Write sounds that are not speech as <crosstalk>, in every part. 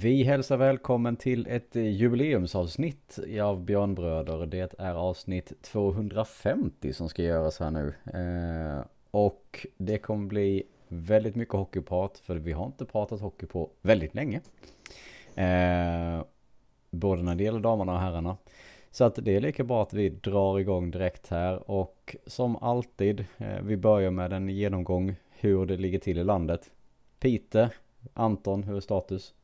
Vi hälsar välkommen till ett eh, jubileumsavsnitt av Björnbröder. Det är avsnitt 250 som ska göras här nu. Eh, och det kommer bli väldigt mycket hockeyprat för vi har inte pratat hockey på väldigt länge. Eh, både när det gäller damerna och herrarna. Så att det är lika bra att vi drar igång direkt här och som alltid, eh, vi börjar med en genomgång hur det ligger till i landet. Pite, Anton, hur är status?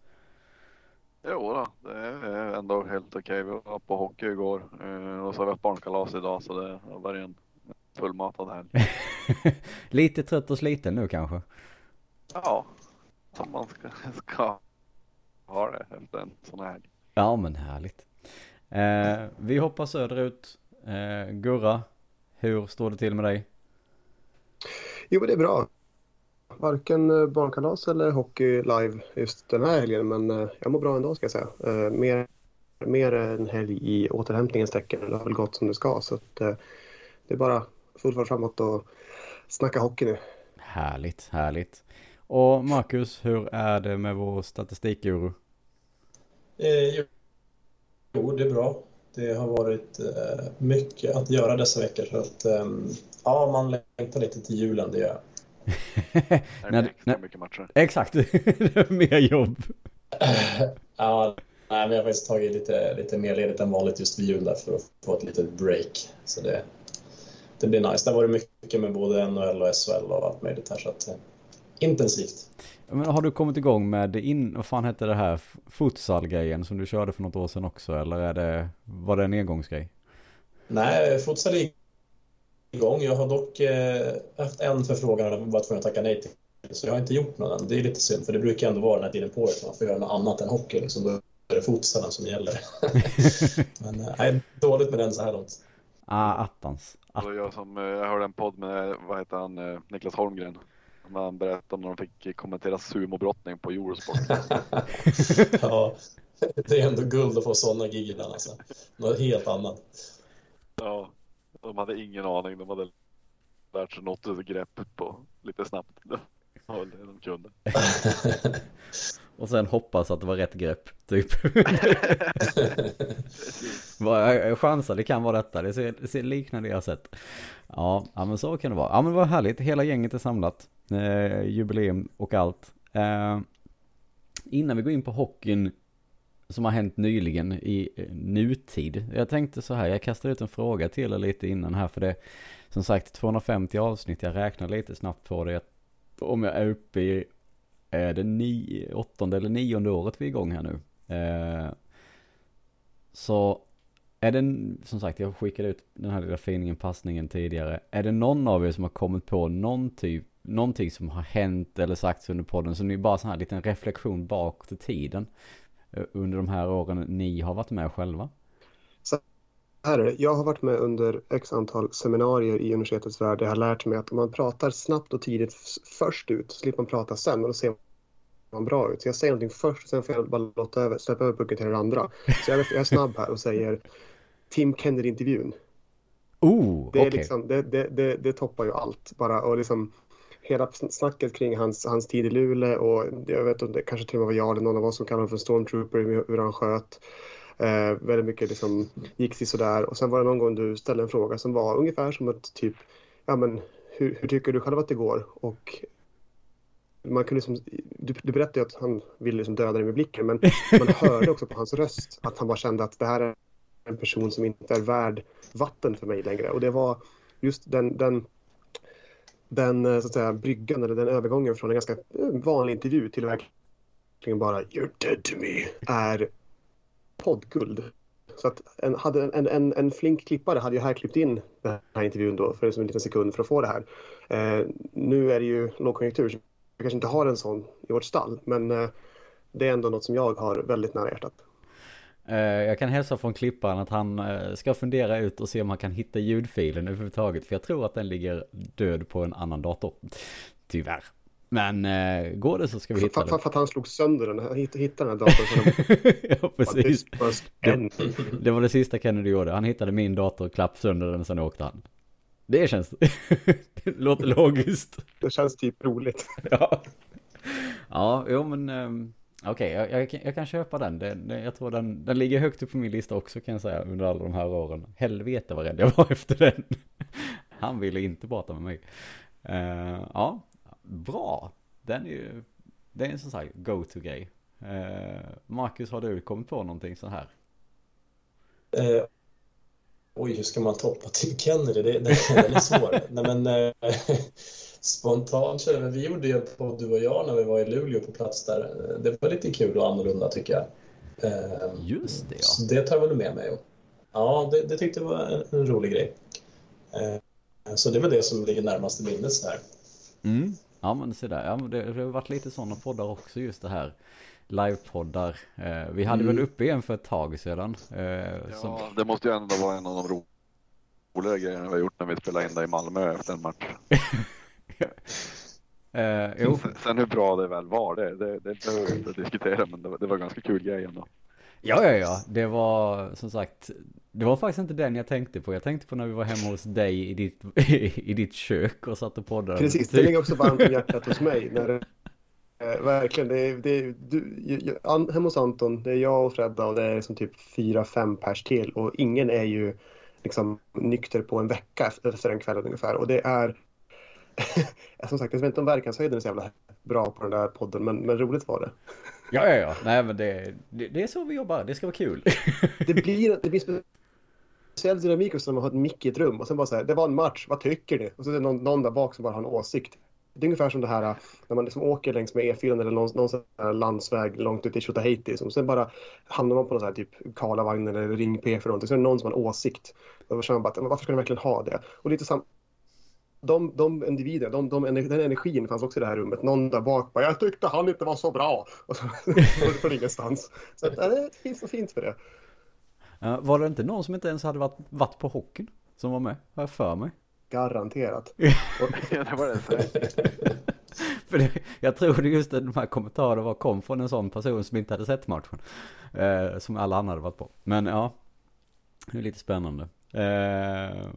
Jo då, det är ändå helt okej. Vi var på hockey igår eh, och så har vi haft barnkalas idag så det har varit en fullmatad helg. <laughs> Lite trött och sliten nu kanske? Ja, som man ska, ska ha det efter en sån här helg. Ja men härligt. Eh, vi hoppar söderut. Eh, Gurra, hur står det till med dig? Jo men det är bra. Varken eh, barnkalas eller hockey live just den här helgen men eh, jag mår bra ändå ska jag säga. Eh, mer, mer en helg i återhämtningens tecken. Det har väl gått som det ska så att, det är bara full fart framåt och snacka hockey nu. Härligt, härligt. Och Marcus, hur är det med vår statistikguru? Eh, jo, det är bra. Det har varit eh, mycket att göra dessa veckor så att eh, ja, man längtar lite till julen, det gör Är det extra mycket matcher? Exakt, <laughs> mer jobb. <laughs> ja, nej, men jag har faktiskt tagit lite, lite mer ledigt än vanligt just vid jul där för att få ett litet break. Så det, det blir nice. Det har varit mycket med både NHL och SHL och allt möjligt här så att eh, intensivt. Men har du kommit igång med, in, vad fan hette det här, futsal-grejen som du körde för något år sedan också eller är det, var det en engångsgrej? Nej, futsal är igång. Jag har dock eh, haft en förfrågan och varit tvungen att tacka nej till. Så jag har inte gjort någon än. Det är lite synd för det brukar ändå vara den här tiden på året man får göra något annat än hockey. Liksom. Då är det futsalen som gäller. <laughs> Men eh, nej, dåligt med den så här långt. Ah, attans. Att... Jag, som, eh, jag hörde en podd med, vad heter han, eh, Niklas Holmgren. Han berättade om när de fick kommentera sumobrottning på Eurosport. <laughs> ja, det är ändå guld att få sådana gig ibland alltså. Något helt annat. Ja, de hade ingen aning. De hade lärt sig något grepp på lite snabbt. <laughs> Det var det de kunde. <laughs> Och sen hoppas att det var rätt grepp, typ. <laughs> jag chansar, det kan vara detta. Det ser, det ser liknande jag sett. Ja, men så kan det vara. Ja, men var härligt. Hela gänget är samlat. Eh, jubileum och allt. Eh, innan vi går in på hockeyn som har hänt nyligen i eh, nutid. Jag tänkte så här, jag kastade ut en fråga till er lite innan här för det, som sagt 250 avsnitt, jag räknar lite snabbt på det. Om jag är uppe i, är det ni, åttonde eller nionde året vi är igång här nu. Eh, så är det, som sagt, jag skickade ut den här lilla finingen, passningen tidigare. Är det någon av er som har kommit på någon typ, någonting som har hänt eller sagts under podden, så ni bara så här liten reflektion bakåt i tiden under de här åren ni har varit med själva? Så här är det. Jag har varit med under x antal seminarier i universitetets värld. Jag har lärt mig att om man pratar snabbt och tidigt först ut så slipper man prata sen och då ser man bra ut. Så jag säger någonting först och sen får jag bara låta över, släppa över pucken till den andra. Så jag, jag är snabb här och säger Tim Kennedy-intervjun. Oh, det, är okay. liksom, det, det, det, det, toppar ju allt. Bara, och liksom, hela snacket kring hans, hans tid i Luleå och jag vet inte, kanske till och med var jag eller någon av oss som kallade honom för stormtrooper, hur han sköt. Eh, väldigt mycket liksom gick till sådär och sen var det någon gång du ställde en fråga som var ungefär som ett typ, ja men hur, hur tycker du själv att det går? Och man kunde liksom, du, du berättade ju att han ville liksom döda dig med blicken men man hörde också på hans röst att han bara kände att det här är en person som inte är värd vatten för mig längre och det var just den, den den eh, så att säga, bryggan eller den övergången från en ganska eh, vanlig intervju till verkligen bara “You're dead to me” är poddguld. Så att en, hade en, en, en flink klippare hade ju här klippt in den här intervjun då för en liten sekund för att få det här. Eh, nu är det ju lågkonjunktur så vi kanske inte har en sån i vårt stall men eh, det är ändå något som jag har väldigt nära hjärtat. Eh, jag kan hälsa från klipparen att han eh, ska fundera ut och se om han kan hitta ljudfilen överhuvudtaget. För jag tror att den ligger död på en annan dator. Tyvärr. Men eh, går det så ska vi hitta för, den. För att han slog sönder den, han hittade, den här datorn. <laughs> ja, precis. Det, det, var det sista Kennedy gjorde. Han hittade min dator, klapp sönder den sen åkte han. Det känns, det <laughs> låter logiskt. Det känns typ roligt. ja. Ja, jo men Okej, jag, jag, kan- jag kan köpa den. Det, det, jag tror den, den ligger högt upp på min lista också kan jag säga under alla de här åren. Helvete vad rädd jag var <laughs> efter den. Han ville inte prata med mig. Uh, ja, bra. Den är ju, det är en sån här go-to-grej. Uh, eh, Marcus, har du kommit på någonting så här? Uh, oj, hur ska man toppa Tim Kennedy? Det, det, den är svår. Nej, men, <laughs> spontant känner jag, vi gjorde ju en podd du och jag när vi var i Luleå på plats där. Det var lite kul och annorlunda tycker jag. Eh, Just det ja. Så det tar jag väl med mig. Ja, det, det tyckte jag var en, en rolig grej. Eh, så det väl det som ligger närmast i minnet så här. Mm. Ja men se där, ja, men det, det har varit lite sådana poddar också just det här. Livepoddar. Eh, vi hade Mm. väl uppe en för ett tag sedan. Eh, som, Ja, det måste ju ändå vara en av de ro- roliga grejerna vi har gjort när vi spelade in det i Malmö efter en match. <laughs> <laughs> eh, jo, Sen- Sen hur bra det väl var, det, det, det behöver vi inte diskutera, men det, var- det var ganska kul grej ändå. ja ja ja, det var som sagt. Det var faktiskt inte den jag tänkte på. Jag tänkte på när vi var hemma hos dig i ditt, <laughs> i ditt kök och satt och poddade. Precis, det ligger också varmt om <laughs> hjärtat hos mig. När eh, verkligen, det är, det är, du, jag, an, hemma hos Anton, det är jag och Fredda och det är som typ fyra, fem pers till och ingen är ju liksom nykter på en vecka efter den kvällen ungefär. Och det är, <laughs> som sagt, jag vet inte om verkanshöjden är så jävla bra på den där podden, men, men roligt var det. Ja ja ja, nej men det, det, det är så vi jobbar. Det ska vara kul. Det <laughs> blir, det blir spe- speciell dynamik också när man har ett mick i ett rum och sen bara så här, det var en match, vad tycker ni? Och så är det någon, någon där bak som bara har en åsikt. Det är ungefär som det här äh, när man liksom åker längs med E4 eller någon, någon sån här landsväg långt ut i Tjotahejti. Och sen bara hamnar man på någon sån här typ Karlavagn eller Ring P för någonting. Så är det någon som har en åsikt. Och då känner man bara, varför ska de verkligen ha det? Och lite sam de, de individerna, de, de, den energin fanns också i det här rummet. Någon där bak bara, jag tyckte han inte var så bra. <laughs> Och så från ingenstans. Så att, det finns något fint för det. Var det inte någon som inte ens hade varit, varit på hockeyn? Som var med? Har jag för mig. Garanterat. <laughs> Ja, det var det. <laughs> För det, jag tror det just att de här kommentarerna var, kom från en sån person som inte hade sett matchen. Eh, som alla andra hade varit på. Men ja, det är lite spännande. Eh,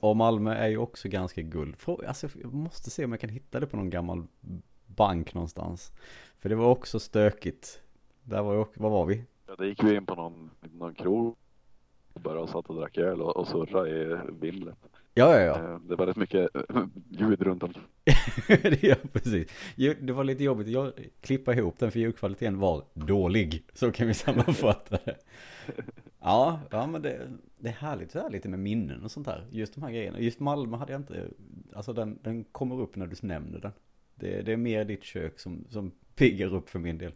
och Malmö är ju också ganska guld. Alltså, jag måste se om jag kan hitta det på någon gammal bank någonstans. För det var också stökigt. Där var jag, var var vi? Ja, det gick vi in på någon, någon krog bara och satt och drack öl och, och surrade i vimlet. Ja, ja, ja. Eh, Det var rätt mycket eh, ljud runt om. <laughs> ja, precis. Det var lite jobbigt att klippa ihop den för ljudkvaliteten var dålig. Så kan vi sammanfatta det. <laughs> Ja, ja men det, det är härligt så här lite med minnen och sånt här. Just de här grejerna. Just Malmö hade jag inte, alltså den, den kommer upp när du nämner den. Det, det är mer ditt kök som, som piggar upp för min del.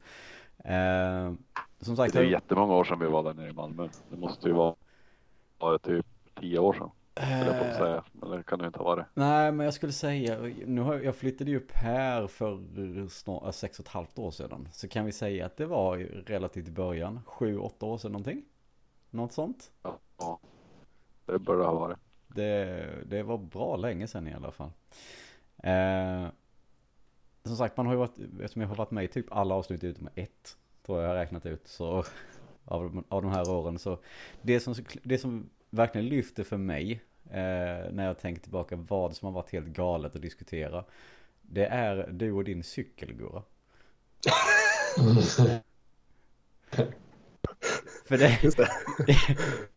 Eh, som sagt, Det är jättemånga år sedan vi var där nere i Malmö. Det måste ju vara, vara typ tio år sedan. höll jag på säga. Men det kan det inte ha varit. Nej, men jag skulle säga, nu har jag flyttade ju upp här för snart sex och ett halvt år sedan. Så kan vi säga att det var relativt i början, sju, åtta år sedan någonting. Något sånt. Ja, det bör det ha varit. Det, det var bra länge sedan i alla fall. Eh, som sagt, man har ju varit, eftersom jag har varit med i typ alla avsnitt utom ett, tror jag jag har räknat ut, så <laughs> av, av de här åren. Så det som, det som verkligen lyfter för mig, eh, när jag tänker tillbaka vad som har varit helt galet att diskutera, det är du och din cykel, Gurra. <laughs> <laughs> För det, det.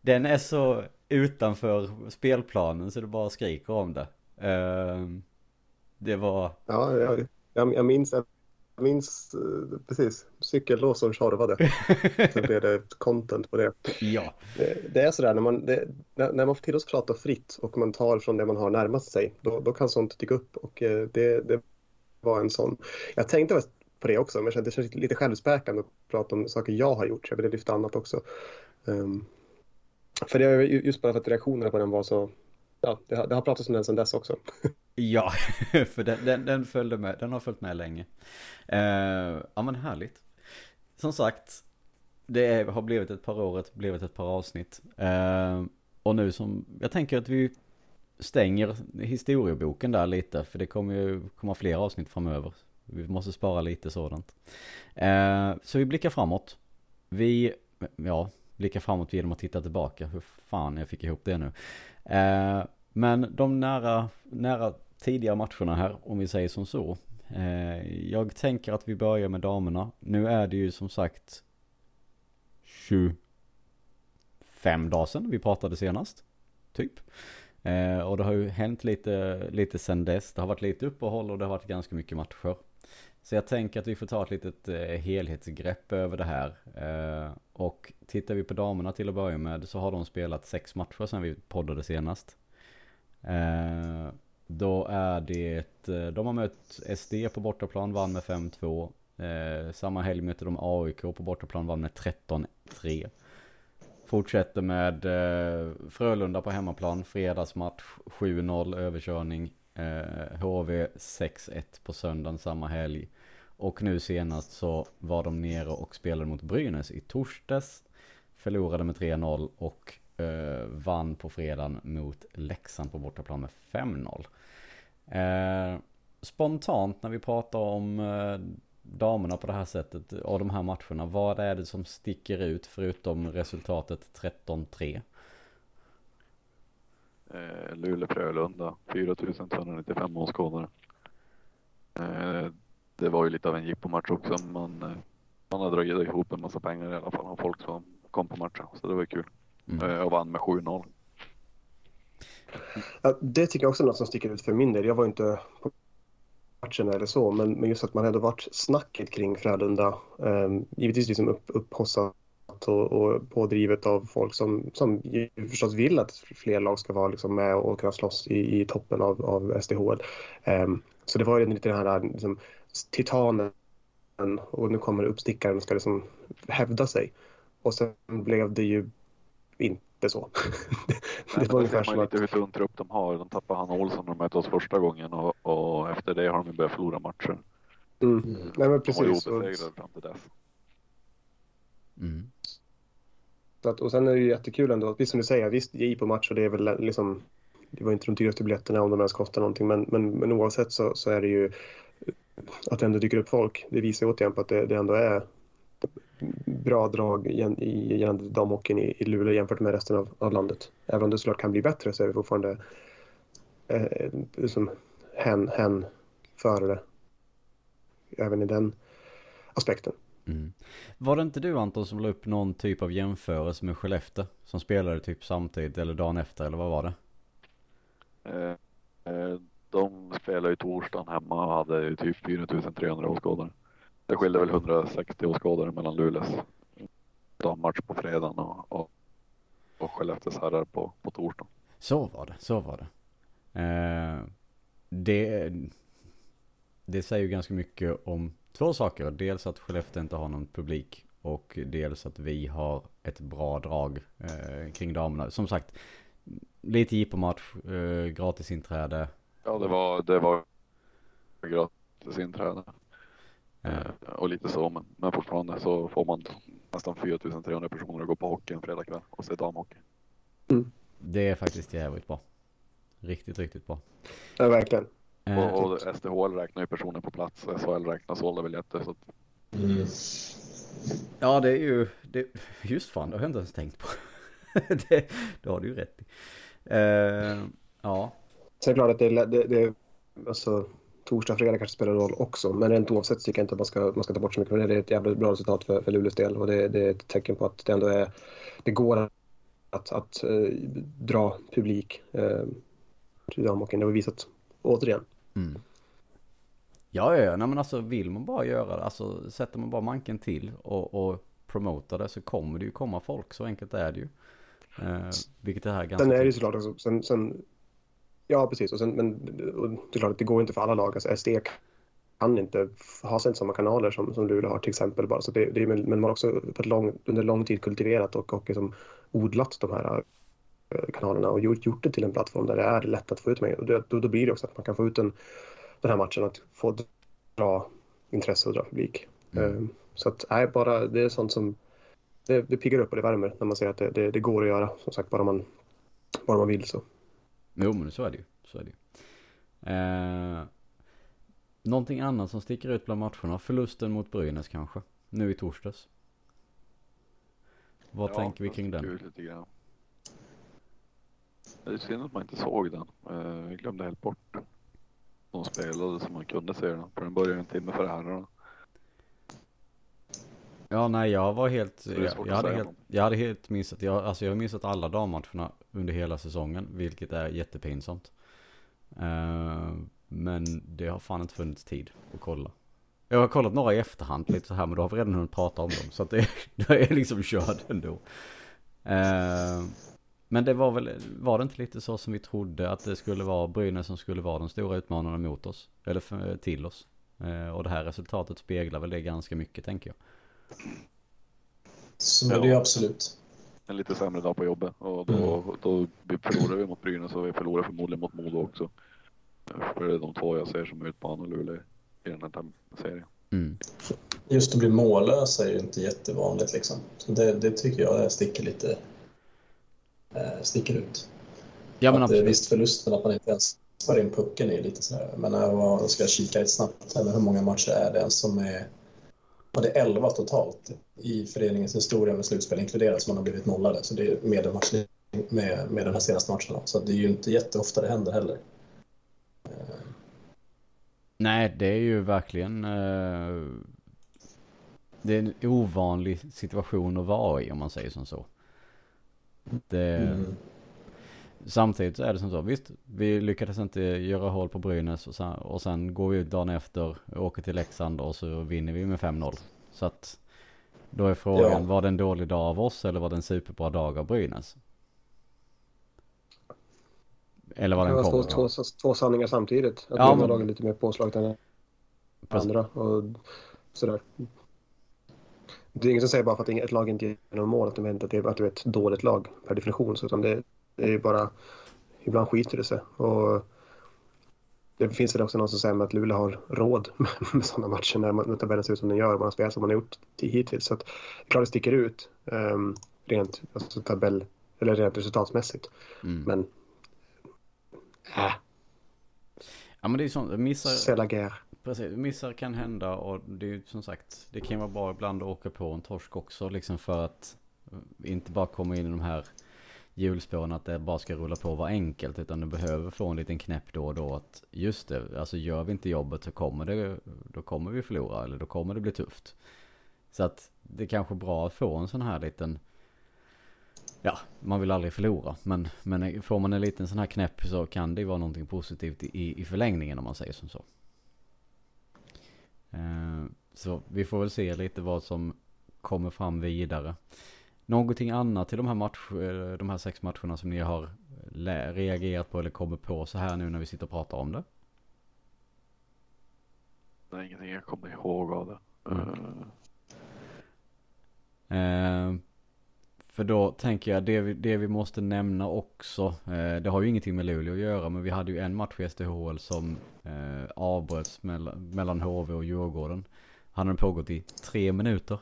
<laughs> den är så utanför spelplanen så du bara skriker om det. Ehm, det var, Ja, jag, jag, jag minns, jag minns eh, precis cykellås som tjorvade. Sen blev det content på det. ja, Det, det är sådär när man, det, när, man får till att prata fritt och man tar från det man har närmast sig, då, då kan sånt dyka upp och eh, det, det var en sån. Jag tänkte på det också, men jag kände det känns lite självspäkande att prata om saker jag har gjort, så jag ville lyfta annat också. Um, för det är just bara för att reaktionerna på den var så, ja, det, har- det har pratats om den sedan dess också. <laughs> ja, <laughs> för den, den, den följde med, den har följt med länge. Uh, ja men härligt. Som sagt, det är, har blivit ett par år, ett, blivit ett par avsnitt. Uh, och nu som, jag tänker att vi stänger historieboken där lite, för det kommer ju komma fler avsnitt framöver. Vi måste spara lite sådant. Eh, så vi blickar framåt. Vi, ja, blickar framåt genom att titta tillbaka. Hur fan jag fick ihop det nu. Eh, men de nära, nära tidiga matcherna här, om vi säger som så, Eh, jag tänker att vi börjar med damerna. Nu är det ju som sagt 25 dagar sedan vi pratade senast. Typ. Eh, och det har ju hänt lite, lite sen dess. Det har varit lite uppehåll och det har varit ganska mycket matcher. Så jag tänker att vi får ta ett litet eh, helhetsgrepp över det här. Eh, och tittar vi på damerna till att börja med så har de spelat sex matcher sedan vi poddade senast. Eh, då är det, eh, de har mött SD på bortaplan, vann med 5-2. Eh, samma helg mötte de AIK på bortaplan, vann med 13-3. Fortsätter med eh, Frölunda på hemmaplan, fredagsmatch, 7-0 överkörning. Eh, HV 6-1 på söndagen samma helg. Och nu senast så var de nere och spelade mot Brynäs i torsdags. Förlorade med 3-0 och eh, vann på fredagen mot Leksand på bortaplan med 5-0. Eh, spontant när vi pratar om eh, damerna på det här sättet och de här matcherna. Vad är det som sticker ut förutom resultatet 13-3? Eh, Luleå-Frölunda, 4295 åskådare. Eh, det var ju lite av en jippomatch också. Man, eh, man har dragit ihop en massa pengar i alla fall av folk som kom på matchen. Så det var kul. Mm. Eh, och vann med 7-0. Ja, det tycker jag också är något som sticker ut för min del. Jag var inte på matchen eller så, men, men just att man ändå varit snacket kring Frölunda. Eh, givetvis liksom upp, upphossat och, och pådrivet av folk som, som ju förstås vill att fler lag ska vara liksom med och kunna slåss i, i toppen av, av SDHL. Eh, så det var ju lite den här liksom, titanen och nu kommer uppstickaren och ska liksom hävda sig. Och sen blev det ju inte så. <laughs> Nej, det men var ungefär som man att... lite hur tunn de har. De tappade han Olsson när de mötte oss första gången och, och efter det har de ju börjat förlora matcher. Mm. Mm. Nej men De var precis. Och, obesegrade fram till dess. Mm. så att, och sen är det ju jättekul ändå. Visst som du säger, visst ge på match och det är väl liksom det var inte de dyraste biljetterna om de ens kostar någonting men, men, men oavsett så, så är det ju att det ändå dyker upp folk. Det visar återigen på att det, det ändå är bra drag gällande damhockeyn i, i Luleå jämfört med resten av, av landet. Även om det såklart kan bli bättre så är det fortfarande eh, liksom hen, hen före det. Även i den aspekten. Mm. Var det inte du Anton som la upp någon typ av jämförelse med Skellefteå? Som spelade typ samtidigt eller dagen efter eller vad var det? Eh, eh, de spelade ju torsdagen hemma och hade ju typ 4300 åskådare. Det skilde väl 160 åskådare mellan Luleås dammatch på fredagen och, och, och Skellefteås herrar på, på torsdagen. Så var det, så var det. Eh, det. Det säger ju ganska mycket om två saker. Dels att Skellefteå inte har någon publik. Och dels att vi har ett bra drag eh, kring damerna. Som sagt, lite jippomatch, eh, gratisinträde. Ja, det var, det var gratis inträde Eh, och lite så, men, men fortfarande så får man nästan 4300 personer att gå på hockey en fredagkväll och se damhockey. det är faktiskt jävligt bra. Riktigt, riktigt bra. Ja, verkligen. Eh, Och, och SDHL räknar ju personer på plats, SHL räknar sålda biljetter. Så att, Mm. Ja, det är ju, det, just fan, det har jag inte ens tänkt på. <laughs> det, det har du ju rätt i. Eh, ja, Sen är det klart att det, är- det, det alltså, torsdag, fredag kanske spelar roll också. Men rent oavsett tycker jag inte att man ska, man ska ta bort så mycket. För det är ett jävligt bra resultat för, för Luleås del och det, det är ett tecken på att det ändå är, det går att, att eh, dra publik eh, till damhockeyn. Det har vi visat återigen. Mm. Ja, ja. Nej, men alltså vill man bara göra det, alltså sätter man bara manken till och, och promotar det så kommer det ju komma folk, så enkelt är det ju. Eh, vilket är här ganska Sen är det ju såklart också, sen, sen, ja precis, och sen, men och det är klart att det går inte för alla lag. Alltså SD kan inte ha sen samma kanaler som, som Luleå har till exempel. Bara. Så det, det men man har också lång, under lång tid kultiverat och, och liksom odlat de här eh, kanalerna och gjort, gjort det till en plattform där det är lätt att få ut med. Och det, då, då blir det också att man kan få ut en, den här matchen, att få dra intresse och dra publik. Mm. Eh, Så att, nej, bara det är sånt som det, det piggar upp och det värmer när man ser att det, det, det går att göra. Som sagt, bara man, bara man vill så. Jo, men så är det ju. Så är det ju. Eh, någonting annat som sticker ut bland matcherna, förlusten mot Brynäs kanske, nu i torsdags. Vad Ja, tänker vi kring den? ut lite grann. Det är synd att man inte såg den. Eh, Vi glömde helt bort. De de spelade så man kunde se den. För den började en timme före herrarna. Ja, nej, jag var helt, jag, jag, hade helt, jag hade helt missat, jag, alltså jag har missat alla dammatcherna under hela säsongen, vilket är jättepinsamt. Eh, men det har fan inte funnits tid att kolla. Jag har kollat några i efterhand lite så här, men då har vi redan hunnit prata om dem, så att det, <laughs> det är liksom körd ändå. Eh, men det var väl, var det inte lite så som vi trodde att det skulle vara Brynäs som skulle vara den stora utmanaren mot oss, eller för, till oss. Eh, och det här resultatet speglar väl det ganska mycket tänker jag. Så är det ju absolut. En lite sämre dag på jobbet och då, då vi förlorar vi mot Brynäs och vi förlorar förmodligen mot Modo också. För det är de två jag ser som utmanar Luleå i den här serien. Mm. Just att bli mållös är ju inte jättevanligt liksom. Så det, det tycker jag sticker lite eh, sticker ut. Ja men att, eh, absolut. Visst förlusten att man inte ens får in pucken är lite sådär. Men jag var- ska kika lite snabbt här hur många matcher är det som är Är 11 totalt i föreningens historia med slutspel inkluderat som man har blivit nollade. Så det är med, en match, med, med den här senaste matchen. Så det är ju inte jätteofta det händer heller. Nej, det är ju verkligen eh, Det är en ovanlig situation att vara i om man säger som så. Det, Mm. Samtidigt så är det som så, visst, vi lyckades inte göra hål på Brynäs och sen, och sen går vi ut dagen efter, åker till Leksand och så vinner vi med 5-0. Så att då är frågan, Ja. var det en dålig dag av oss eller var det en superbra dag av Brynäs? Eller vad Det den var två, kommer två, två sanningar samtidigt. Att Ja, men- lagen lite mer påslaget än Precis. andra. Och sådär. Det är inget som säger bara för att ett lag inte gör någon mål att de är, att det är ett dåligt lag per definition. Så, utan det, det är bara... Ibland skiter det sig. Och det finns väl också någon som säger att Luleå har råd <laughs> med sådana matcher när, man, när tabellen ser ut som den gör. Man har spelat som man har gjort till- hittills. Så att, det är klart det sticker ut um, rent alltså, tabell, eller rent resultatsmässigt. Mm. Men... Äh, Ja men det är ju sånt, missar. Precis, missar kan hända och det är ju som sagt, det kan vara bra ibland att åka på en torsk också liksom för att inte bara komma in i de här hjulspåren att det bara ska rulla på och vara enkelt utan du behöver få en liten knäpp då och då att just det, alltså gör vi inte jobbet så kommer det, då kommer vi förlora eller då kommer det bli tufft. Så att det är kanske bra att få en sån här liten Ja, man vill aldrig förlora. Men, men får man en liten sån här knäpp så kan det ju vara någonting positivt i, i förlängningen om man säger som så. Eh, så vi får väl se lite vad som kommer fram vidare. Någonting annat i de här, match, eh, de här sex matcherna som ni har lä- reagerat på eller kommer på så här nu när vi sitter och pratar om det? Det är ingenting jag kommer ihåg av det. Mm. Eh, Eh, för då tänker jag det vi, det vi måste nämna också. Eh, det har ju ingenting med Luleå att göra men vi hade ju en match i SDHL som eh, avbröts mellan, mellan HV och Djurgården. Han hade pågått i tre minuter.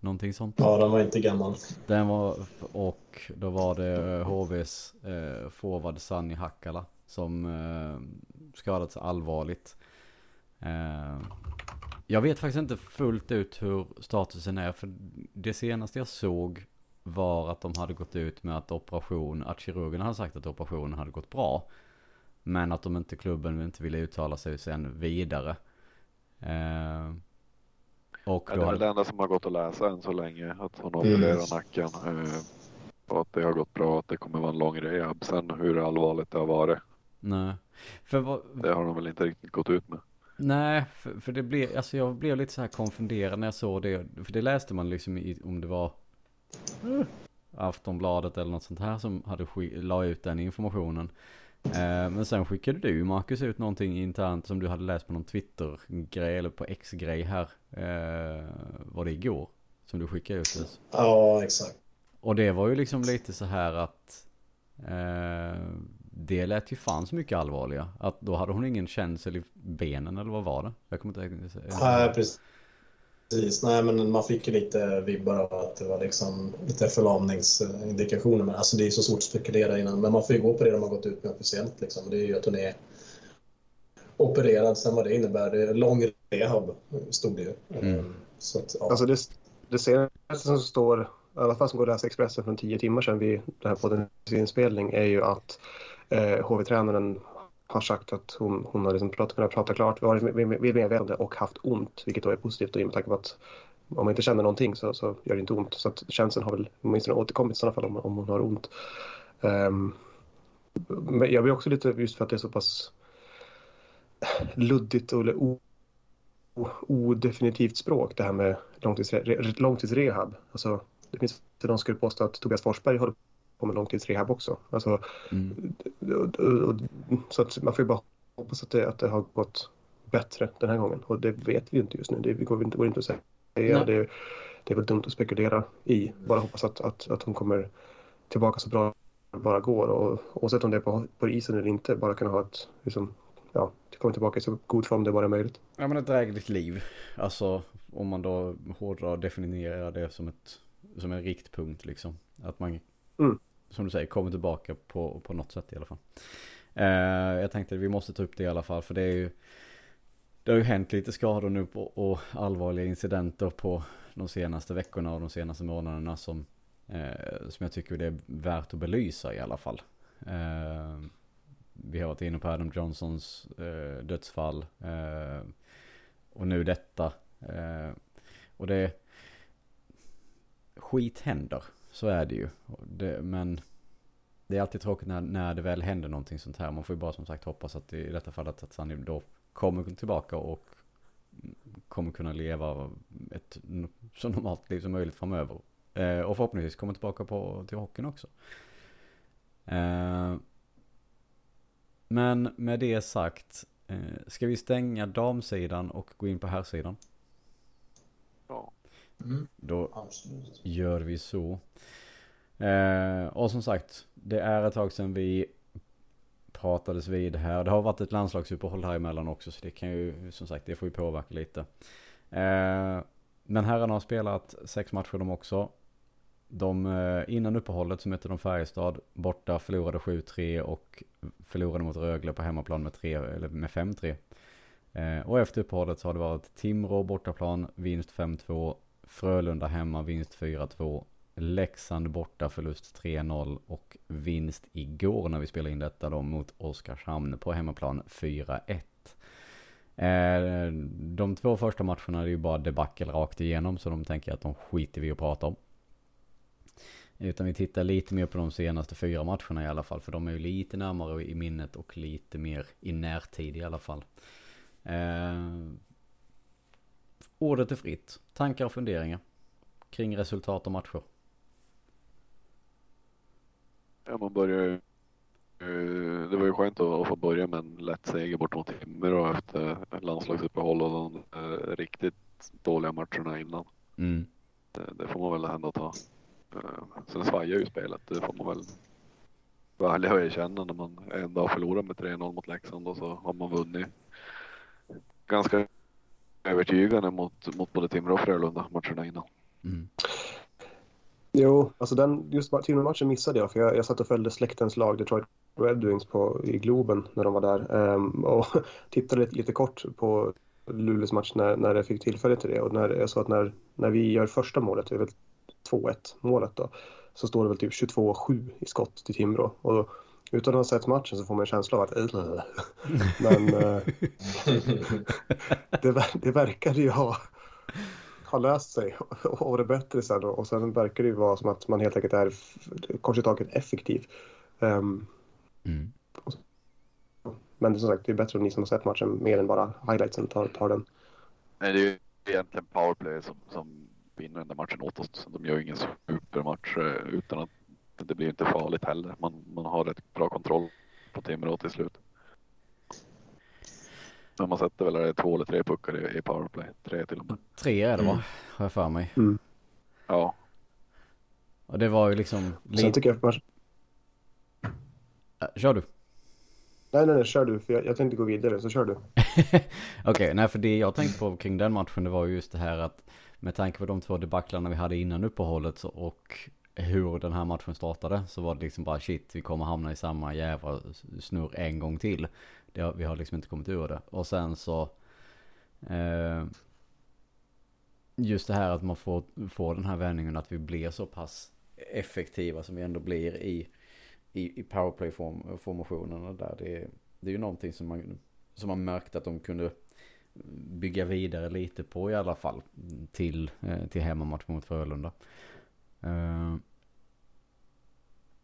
Någonting sånt. Ja, den var inte gammal. Den var, och då var det eh, HVs eh, forward Sani Hakkala som eh, skadat sig allvarligt. Eh, jag vet faktiskt inte fullt ut hur statusen är för det senaste jag såg var att de hade gått ut med att operation, att kirurgerna hade sagt att operationen hade gått bra. Men att de inte, klubben inte ville uttala sig sen vidare. Eh, och det då är väl det enda som har gått att läsa än så länge. Att hon Mm. opererar nacken. Eh, och att det har gått bra. Att det kommer vara en lång rehab. Sen hur allvarligt det har varit. nej. För vad, Det har de väl inte riktigt gått ut med. Nej, för, för det blev, alltså jag blev lite så här konfunderad när jag såg det. För det läste man liksom i, om det var Aftonbladet eller något sånt här som hade la ut den informationen. Eh, men sen skickade du Marcus ut någonting internt som du hade läst på någon Twitter-grej eller på X-grej här. Eh, var det igår? Som du skickade ut det. Ja, exakt. Och det var ju liksom lite så här att eh, det lät ju fan så mycket allvarliga. Att då hade hon ingen känsel i benen eller vad var det? Jag kommer inte ihåg. Nej, precis. Nej, men man fick ju lite vibbar av att det var liksom lite förlamningsindikationer. Men alltså det är så svårt att spekulera innan. Men man får ju gå på det de har gått ut med officiellt. Liksom. Det är ju att hon är opererad. Sen vad det innebär. Det är lång rehab, stod det ju. Mm. Så att, ja. Alltså det, det senaste som står, i alla fall som går att läsa Expressen från tio timmar sedan vid den här poddens inspelning, är ju att eh, HV-tränaren har sagt att hon, hon har liksom pratat, kunnat prata klart, varit medvetande och haft ont, vilket då är positivt och med tanke på att om man inte känner någonting så, så gör det inte ont. Så att känslan har väl åtminstone återkommit i sådana fall om, om hon har ont. Um, men jag blir också lite, just för att det är så pass luddigt och o, odefinitivt språk det här med långtidsre, långtidsrehab. Alltså, det finns de som skulle påstå att Tobias Forsberg håller på med långtidsrehab också. Alltså, mm. och, och, och, så att man får ju bara hoppas att det, att det har gått bättre den här gången och det vet vi inte just nu. Det går inte, går inte att säga. Det, det är väl dumt att spekulera i. Bara hoppas att, att, att hon kommer tillbaka så bra det bara går och oavsett om det är på, på isen eller inte bara kunna ha ett liksom, ja, komma tillbaka i så god form det bara är möjligt. Ja men ett drägligt liv. Alltså om man då hårdrar definierar det som, ett, som en riktpunkt liksom. Att man, mm som du säger, kommer tillbaka på, på något sätt i alla fall. Eh, jag tänkte att vi måste ta upp det i alla fall för det är ju det har ju hänt lite skador nu på, och allvarliga incidenter på de senaste veckorna och de senaste månaderna som, eh, som jag tycker det är värt att belysa i alla fall. Eh, vi har varit inne på Adam Johnsons eh, dödsfall eh, och nu detta. Eh, och det, skit händer, så är det ju. Det, men det är alltid tråkigt när, när det väl händer någonting sånt här. Man får ju bara som sagt hoppas att i detta fallet att Sanni då kommer tillbaka och kommer kunna leva ett så normalt liv som möjligt framöver. Eh, och förhoppningsvis kommer tillbaka på, till hockeyn också. Eh, men med det sagt, eh, ska vi stänga damsidan och gå in på herrsidan? Ja. Mm. Då gör vi så. Eh, och som sagt, det är ett tag sedan vi pratades vid här. Det har varit ett landslagsuppehåll här emellan också så det kan ju som sagt det får ju påverka lite. Eh, men herrarna har spelat sex matcher de också. De, eh, innan uppehållet så mötte de Färjestad borta, förlorade 7-3 och förlorade mot Rögle på hemmaplan med, med 5-3. Eh, och efter uppehållet så har det varit Timrå bortaplan, vinst 5-2, Frölunda hemma, vinst 4-2, Leksand borta förlust 3-0 och vinst igår när vi spelade in detta då mot Oskarshamn på hemmaplan 4-1. Eh, de två första matcherna är ju bara debacle rakt igenom så de tänker att de skiter vi att prata om. Utan vi tittar lite mer på de senaste fyra matcherna i alla fall för de är ju lite närmare i minnet och lite mer i närtid i alla fall. Eh, Ordet är fritt. Tankar och funderingar kring resultat och matcher. Ja, man börjar. Eh, det var ju skönt att få börja med en lätt seger bort mot Timrå efter landslagsuppehåll och de eh, riktigt dåliga matcherna innan. Mm. Det, det, får man väl ändå ta. Eh, sen svajar ju spelet, det får man väl vara ärlig och erkänna när man ändå har förlorat med 3-0 mot Leksand och så har man vunnit ganska övertygande mot, mot både Timrå och Frölunda matcherna innan. Mm. Jo, alltså den, just Timrå-matchen missade jag för jag, jag satt och följde släktens lag Detroit Red Wings på, i Globen när de var där um, och <laughs> tittade lite, lite kort på Luleås match när, när jag fick tillfälle till det och när jag sa att när, när vi gör första målet, det är väl 2-1 målet då, så står det väl typ 22-7 i skott till Timrå. Och utan att ha sett matchen så får man en känsla av att <laughs> men uh, det, det verkade ju ha har löst sig och det bättre sen och sen verkar det ju vara som att man helt enkelt är kort taget effektiv. Um, mm. Men som sagt, det är bättre om ni som har sett matchen mer än bara highlightsen tar, tar den. Nej, det är ju egentligen powerplay som, som vinner den där matchen åt oss. De gör ju ingen supermatch eh, utan att det blir inte farligt heller. Man, man har rätt bra kontroll på Timrå till slut. Men man sätter väl det två eller tre puckar i, i powerplay. Tre till och med. Tre är det va? Mm. Har jag för mig. Mm. Ja. Och det var ju liksom... Sen tycker jag... Äh, kör du. Nej, nej, nej, kör du. För jag, jag tänkte gå vidare, så kör du. <laughs> Okej, okay, nej för det jag tänkte på kring den matchen, det var ju just det här att med tanke på de två debaclarna vi hade innan uppehållet och hur den här matchen startade så var det liksom bara shit, vi kommer hamna i samma jävla snurr en gång till. Det, vi har liksom inte kommit ur det. Och sen så eh, just det här att man får, får den här vändningen att vi blir så pass effektiva som vi ändå blir i, i, i powerplay-formationerna där. Det, Det är ju någonting som man, som man märkte att de kunde bygga vidare lite på i alla fall. Till, eh, till hemmamatch mot Frölunda. Eh,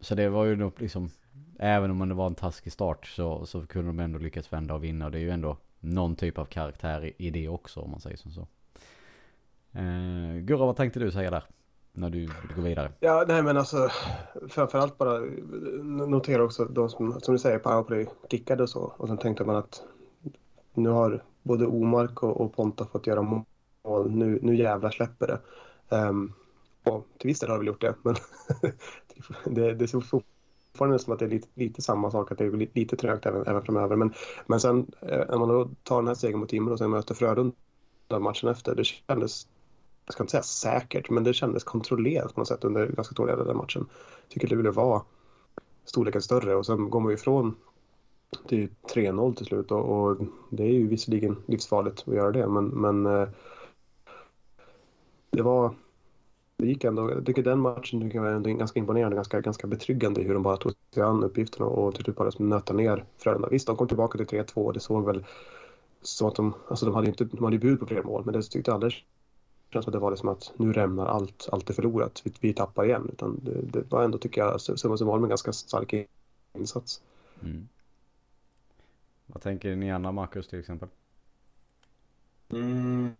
så det var ju nog liksom, även om det var en taskig start så, så kunde de ändå lyckas vända och vinna. Och det är ju ändå någon typ av karaktär i, i det också om man säger som så. Eh, Gurra, vad tänkte du säga där? När du går vidare. Ja, nej men alltså framförallt bara notera också de som, som du säger, powerplay klickade och så. Och sen tänkte man att nu har både Omark och, och Ponta fått göra mål. Nu, nu jävlar släpper det. Um, ja, till viss del har det väl gjort det, men <laughs> det, det ser fortfarande som att det är lite, lite samma sak, att det är lite, trögt även, även framöver. Men, men sen eh, när man då tar den här segern mot Timrå och sen möter Frölunda matchen efter, det kändes jag ska inte säga säkert, men det kändes kontrollerat på något sätt under ganska stora delar av matchen. Jag tycker Luleå var storleken större och sen går man ju ifrån till 3-0 till slut och, och, det är ju visserligen livsfarligt att göra det, men, men eh, det var gick ändå, jag tycker den matchen tycker jag var ändå ganska imponerande, ganska, ganska betryggande hur de bara tog sig an uppgifterna och till slut bara nöta ner Frölunda. Visst, de kom tillbaka till 3-2 och det såg väl som att de, alltså de hade inte, de hade bud på fler mål, men det tyckte jag aldrig känns som att det var liksom att nu rämnar allt, allt är förlorat, vi, vi tappar igen. Utan det, det var ändå, tycker jag, summa summarum en ganska stark insats. Mm. Vad tänker ni andra, Marcus till exempel? Mm.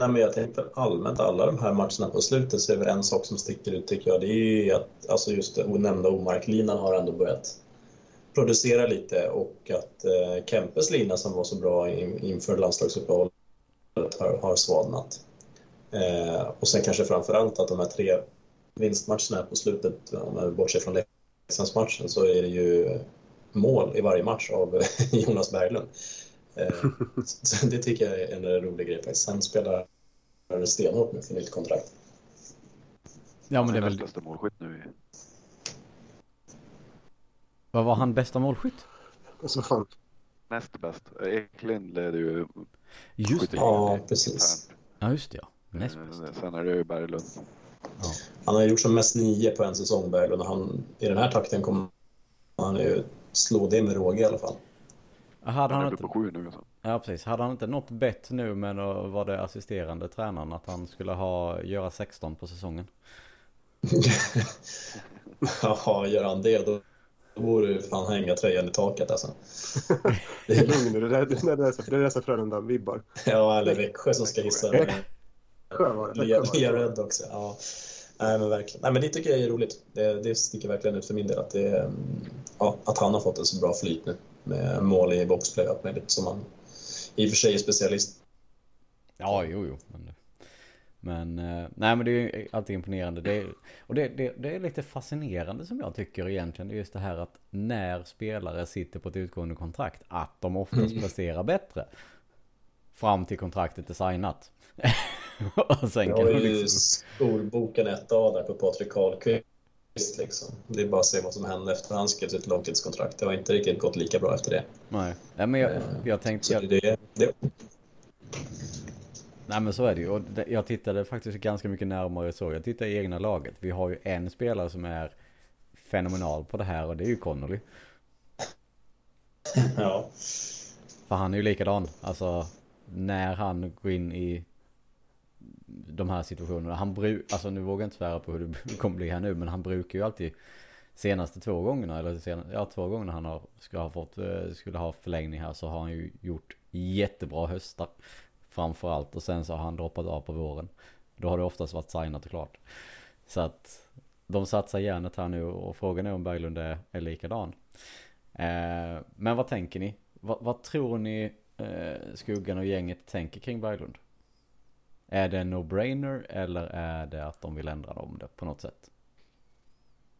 Nej, men jag tänkte allmänt alla de här matcherna på slutet så är det en sak som sticker ut tycker jag. Det är ju att alltså just den nämnda Omark-linan har ändå börjat producera lite och att eh, Kempes lina som var så bra in, inför landslagsuppehållet har, har svalnat. Eh, och sen kanske framför allt att de här tre vinstmatcherna på slutet, om man bortser från Leksandsmatchen, så är det ju mål i varje match av <laughs> Jonas Berglund. Eh, <laughs> det tycker jag är en rolig grej faktiskt. Sen spelar han stenhårt nu för nytt kontrakt. Ja, men det är väl... bästa målskytt nu. Vad var han bästa målskytt? Alltså fan. Näst bäst. Eklind leder ju... Just det. Ja, precis. Ja, just det ja. Näst eh, bäst. Sen är det ju Berglund. Ja. Han har gjort som mest nio på en säsong, Berglund. Han, I den här takten kommer han ju slå det med råge i alla fall. Hade han, Han inte... på sju nu. Alltså. Ja precis. Hade han inte något bett nu med då var det assisterande tränaren att han skulle ha, göra 16 på säsongen? <laughs> Ja, gör han det då då borde ju fan hänga tröjan i taket alltså. <laughs> Det är lugn nu, det det det är så Frölunda-vibbar. Ja, eller Växjö som ska hissa den. Växjö var det. Det. Red också. Ja. Nej, men verkligen. Nej, men det tycker jag är roligt. Det, det sticker verkligen ut för min del att, det, ja, att han har fått en så bra flyt nu med mål i boxplay och allt möjligt som han i och för sig är specialist. Ja, jo, jo. Men, men eh, nej men det är ju alltid imponerande. Det är, och det, det, det är lite fascinerande som jag tycker egentligen. Det är just det här att när spelare sitter på ett utgående kontrakt, att de oftast Mm. presterar bättre. Fram till kontraktet är signat. <laughs> och sen Jag kan har ju liksom... storboken ett A där på Patrik Karlqvist. Liksom. Det är bara att se vad som hände efter han skrev sitt långtidskontrakt. Det har inte riktigt gått lika bra efter det. Nej, nej men jag, Eh, jag tänkte... Jag, det, det, Nej men så är det ju. Och jag tittade faktiskt ganska mycket närmare så. Jag tittade i egna laget. Vi har ju en spelare som är fenomenal på det här och det är ju Connolly. <laughs> ja. För han är ju likadan. Alltså när han går in i de här situationerna. Han brukar, alltså nu vågar jag inte svära på hur det <laughs> kommer bli här nu. Men han brukar ju alltid senaste två gångerna, eller sen, ja två gånger han har, skulle, ha fått, eh, skulle ha förlängning här så har han ju gjort jättebra höstar. Framförallt och sen så har han droppat av på våren. Då har det oftast varit signat och klart. Så att de satsar järnet här nu och frågan är om Berglund är, är likadan. Eh, men vad tänker ni? Vad, vad tror ni eh, Skuggan och gänget tänker kring Berglund? Är det en no-brainer eller är det att de vill ändra om det på något sätt?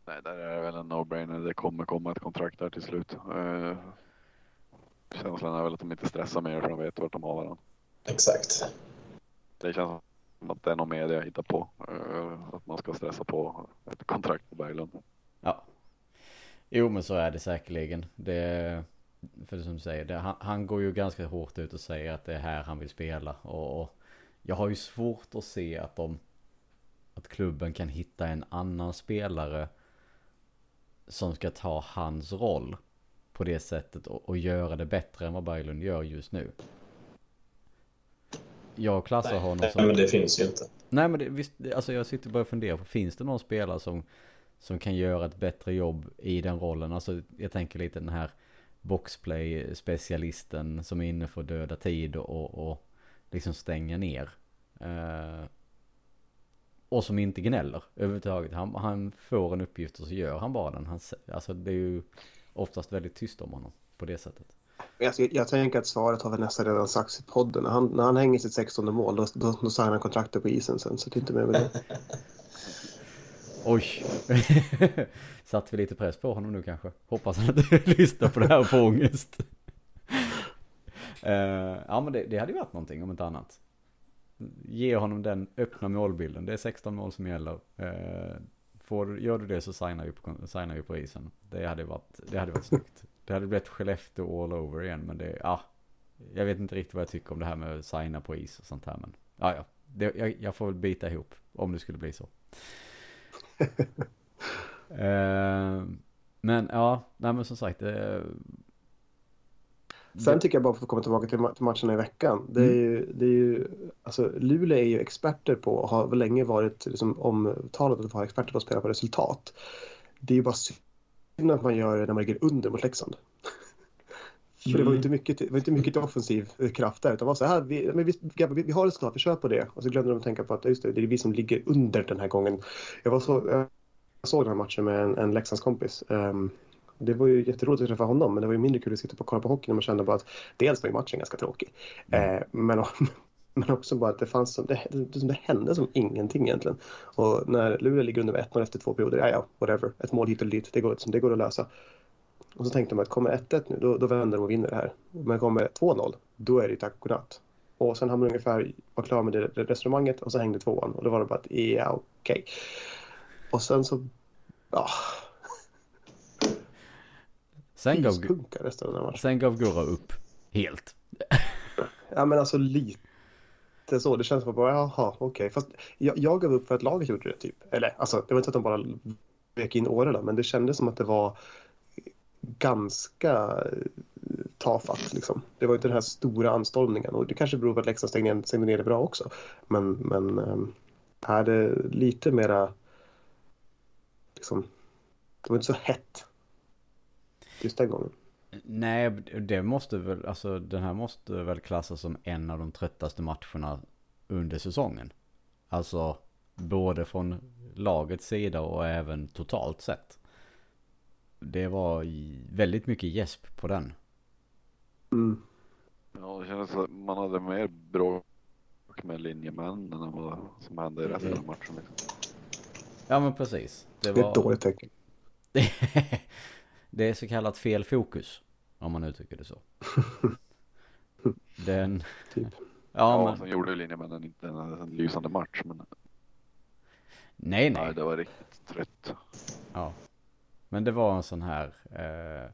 Nej, där är det väl en no-brainer. Det kommer komma ett kontrakt där till slut. Eh, känslan är väl att de inte stressar mer för de vet vart de har varandra. Exakt. Det känns som att det är någon media hittar på. eh, att man ska stressa på ett kontrakt på Berglund. Ja. Jo men så är det säkerligen. Det, för det som du säger, det, han, han går ju ganska hårt ut och säger att det är här han vill spela. Och, och jag har ju svårt att se att de att klubben kan hitta en annan spelare som ska ta hans roll på det sättet och, och göra det bättre än vad Berglund gör just nu. Jag klassar Nej, honom nej, som... men det finns ju inte. Nej men det, visst, alltså jag sitter bara och funderar på, finns det någon spelare som, som kan göra ett bättre jobb i den rollen? Alltså jag tänker lite den här boxplay-specialisten som är inne för döda tid och, och liksom stänga ner. Eh, och som inte gnäller överhuvudtaget. Han, han får en uppgift och så gör han bara den. Han, alltså det är ju oftast väldigt tyst om honom på det sättet. Jag, jag tänker att svaret har väl nästan redan sagts i podden. När han, när han hänger sitt 16 mål då, då, då signar han kontraktet på isen sen. Så det är inte mer med det. Oj! <laughs> Satt vi lite press på honom nu kanske? Hoppas han inte <laughs> lyssnar på det här och får ångest. Uh, ja men det, det hade ju varit någonting om inte annat. Ge honom den öppna målbilden. Det är 16 mål som gäller. Uh, får, gör du det så signar vi på, signar vi på isen. Det hade varit, det hade varit snyggt. Det hade blivit Skellefteå all over igen men det, ja. Jag vet inte riktigt vad jag tycker om det här med att signa på is och sånt här men. Ja ja. Det, jag, jag får väl bita ihop om det skulle bli så. uh, <laughs> men ja, nej men som sagt. Uh, Sen tycker jag bara för att komma tillbaka till, till matcherna i veckan. Det är ju, det är ju, alltså, Luleå är ju experter på, och har länge varit liksom, omtalat att vara experter på att spela på resultat. Det är ju bara synd att man gör det när man ligger under mot Leksand. <laughs> För det var inte mycket, det var inte mycket offensiv kraft där. Utan var så här, vi, men vi, vi, vi har resultat, vi kör på det. Och så glömde de att tänka på att just det, det är vi som ligger under den här gången. Jag, var så, jag såg den här matchen med en, en Leksandskompis. Um, det var ju jätteroligt att träffa honom, men det var ju mindre kul att sitta och kolla på hockey när man kände bara att dels var ju matchen ganska tråkig, mm. eh, men, <laughs> men också bara att det fanns som, det, det, det hände som ingenting egentligen. Och när Luleå ligger under med 1-0 efter två perioder, ja ja, whatever, ett mål hit eller dit, det går, det går att lösa. Och så tänkte man att kommer 1-1 nu, då, då vänder de och vinner det här. Men kommer 2-0, då är det tack och godnatt. Och sen hann man ungefär vara klar med det, det resonemanget och så hängde tvåan och då var det bara att ja, okej. Okay. Och sen så, ja. Sen gav, resten av den matchen. sen gav Gurra upp helt. <laughs> ja men alltså lite så. Det känns som bara, jaha, okej. Okay. Fast jag, jag gav upp för att laget gjorde det typ. Eller alltså, det var inte att de bara vek in åren men det kändes som att det var ganska tafatt. Liksom. Det var inte den här stora anstormningen och det kanske beror på att Leksand stängde, stängde ner det bra också. Men, men ähm, här är det lite mera liksom, det var inte så hett just den gången. Nej, det måste väl, alltså den här måste väl klassas som en av de tröttaste matcherna under säsongen. Alltså både från lagets sida och även totalt sett. Det var väldigt mycket gäsp på den. Mm. Ja, det kändes som att man hade mer bråk med linjemännen än vad som hände i resten av matchen. Liksom. Ja, men precis. Det, var... det är ett dåligt tecken. <laughs> det är så kallat fel fokus. Om man uttrycker det så. <laughs> Den... Typ. Ja, ja men... sen gjorde ju linjemännen inte en, en lysande match. Men... Nej, nej. Nej, det var riktigt trött. Ja. Men det var en sån här... Eh,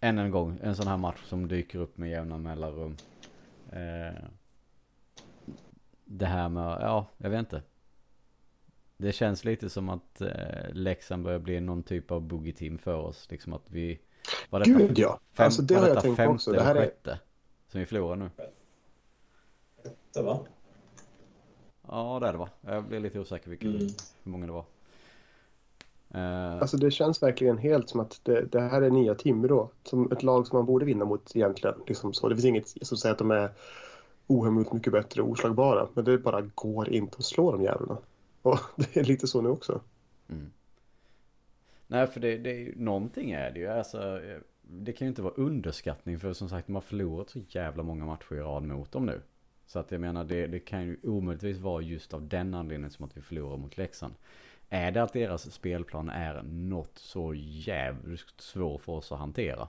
än en gång, en sån här match som dyker upp med jämna mellanrum. Eh, det här med, ja, jag vet inte. Det känns lite som att eh, Leksand börjar bli någon typ av boogie-team för oss. Liksom att vi... Var detta Gud ja! Fem, alltså det har jag tänkt också. Det här är... sjätte som vi förlorar nu? Det va? Ja det är det va? Jag blir lite osäker vilka, mm. hur många det var. Uh... Alltså det känns verkligen helt som att det, det, här är nya Timrå. Som ett lag som man borde vinna mot egentligen. Liksom så. Det finns inget som säger att de är ohemult mycket bättre och oslagbara. Men det bara går inte att slå de jävlarna. <laughs> Och det är lite så nu också. Mm. Nej för det, det är ju, någonting är det ju. Alltså, eh, det kan ju inte vara underskattning för som sagt de har förlorat så jävla många matcher i rad mot dem nu. Så att jag menar det, det kan ju omöjligtvis vara just av den anledningen som att vi förlorar mot Leksand. Är det att deras spelplan är något så jävligt svår för oss att hantera?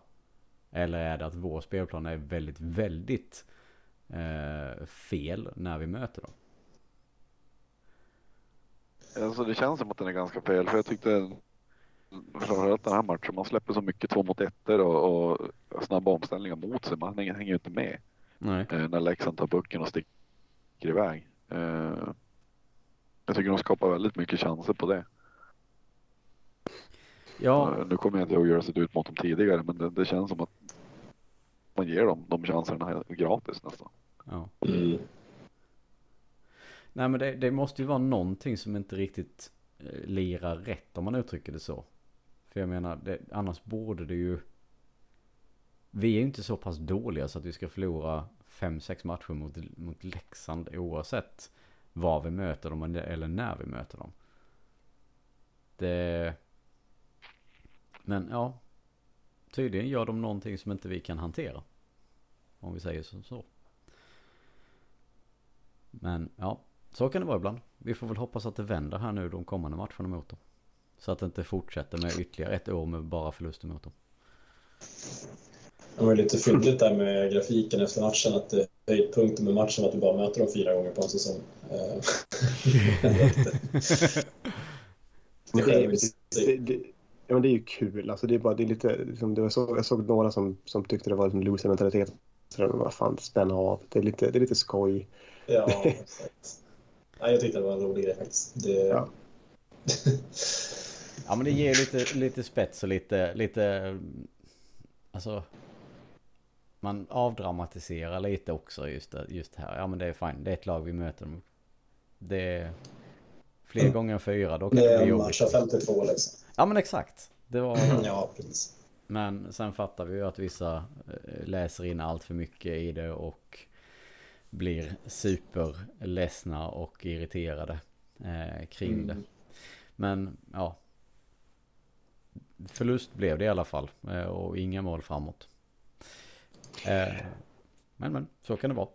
Eller är det att vår spelplan är väldigt, väldigt eh, fel när vi möter dem? Alltså det känns som att den är ganska fel för jag tyckte framförallt den här matchen, man släpper så mycket två mot ettor och, och snabba omställningar mot sig. Man hänger ju inte med. Nej. Eh, när Leksand tar pucken och sticker iväg. Eh, jag tycker de skapar väldigt mycket chanser på det. Ja, Eh, Nu kommer jag inte ihåg hur det sett ut mot dem tidigare, men det, det känns som att man ger dem de chanserna gratis nästan. ja. Mm. Nej men det, det måste ju vara någonting som inte riktigt eh, lirar rätt om man uttrycker det så. För jag menar, det, annars borde det ju... Vi är ju inte så pass dåliga så att vi ska förlora 5-6 matcher mot, mot Leksand oavsett var vi möter dem eller när vi möter dem. Det... Men ja. Tydligen gör de någonting som inte vi kan hantera. Om vi säger som så. Men ja, så kan det vara ibland. Vi får väl hoppas att det vänder här nu de kommande matcherna mot dem. Så att det inte fortsätter med ytterligare ett år med bara förluster mot dem. Det var lite fyndigt där med grafiken efter matchen att det höjdpunkten med matchen var att du bara möter dem fyra gånger på en säsong. Det, <laughs> Det är är, det, det, ja, men det är ju kul. Alltså, det är bara, det är lite, liksom, det var så, jag såg några som, som tyckte det var en loser-mentalitet. Så de bara, fan, spänna av. Det är lite, det är lite skoj. Ja, <laughs> exakt. Ja, jag tyckte det var en rolig grej faktiskt. Det... Ja. Ja men det ger lite, lite spets och lite, lite... Alltså... Man avdramatiserar lite också just, det, just här. Ja men det är fine. Det är ett lag vi möter. Det är fler Mm. gånger än fyra. Då kan det det bli jobbigt. av 52 liksom. Ja men exakt. Det var... Ja, precis. Men sen fattar vi ju att vissa eh, läser in allt för mycket i det och blir superledsna och irriterade eh, kring det. Mm. Men ja. Förlust blev det i alla fall eh, och inga mål framåt. Eh, men men, så kan det vara.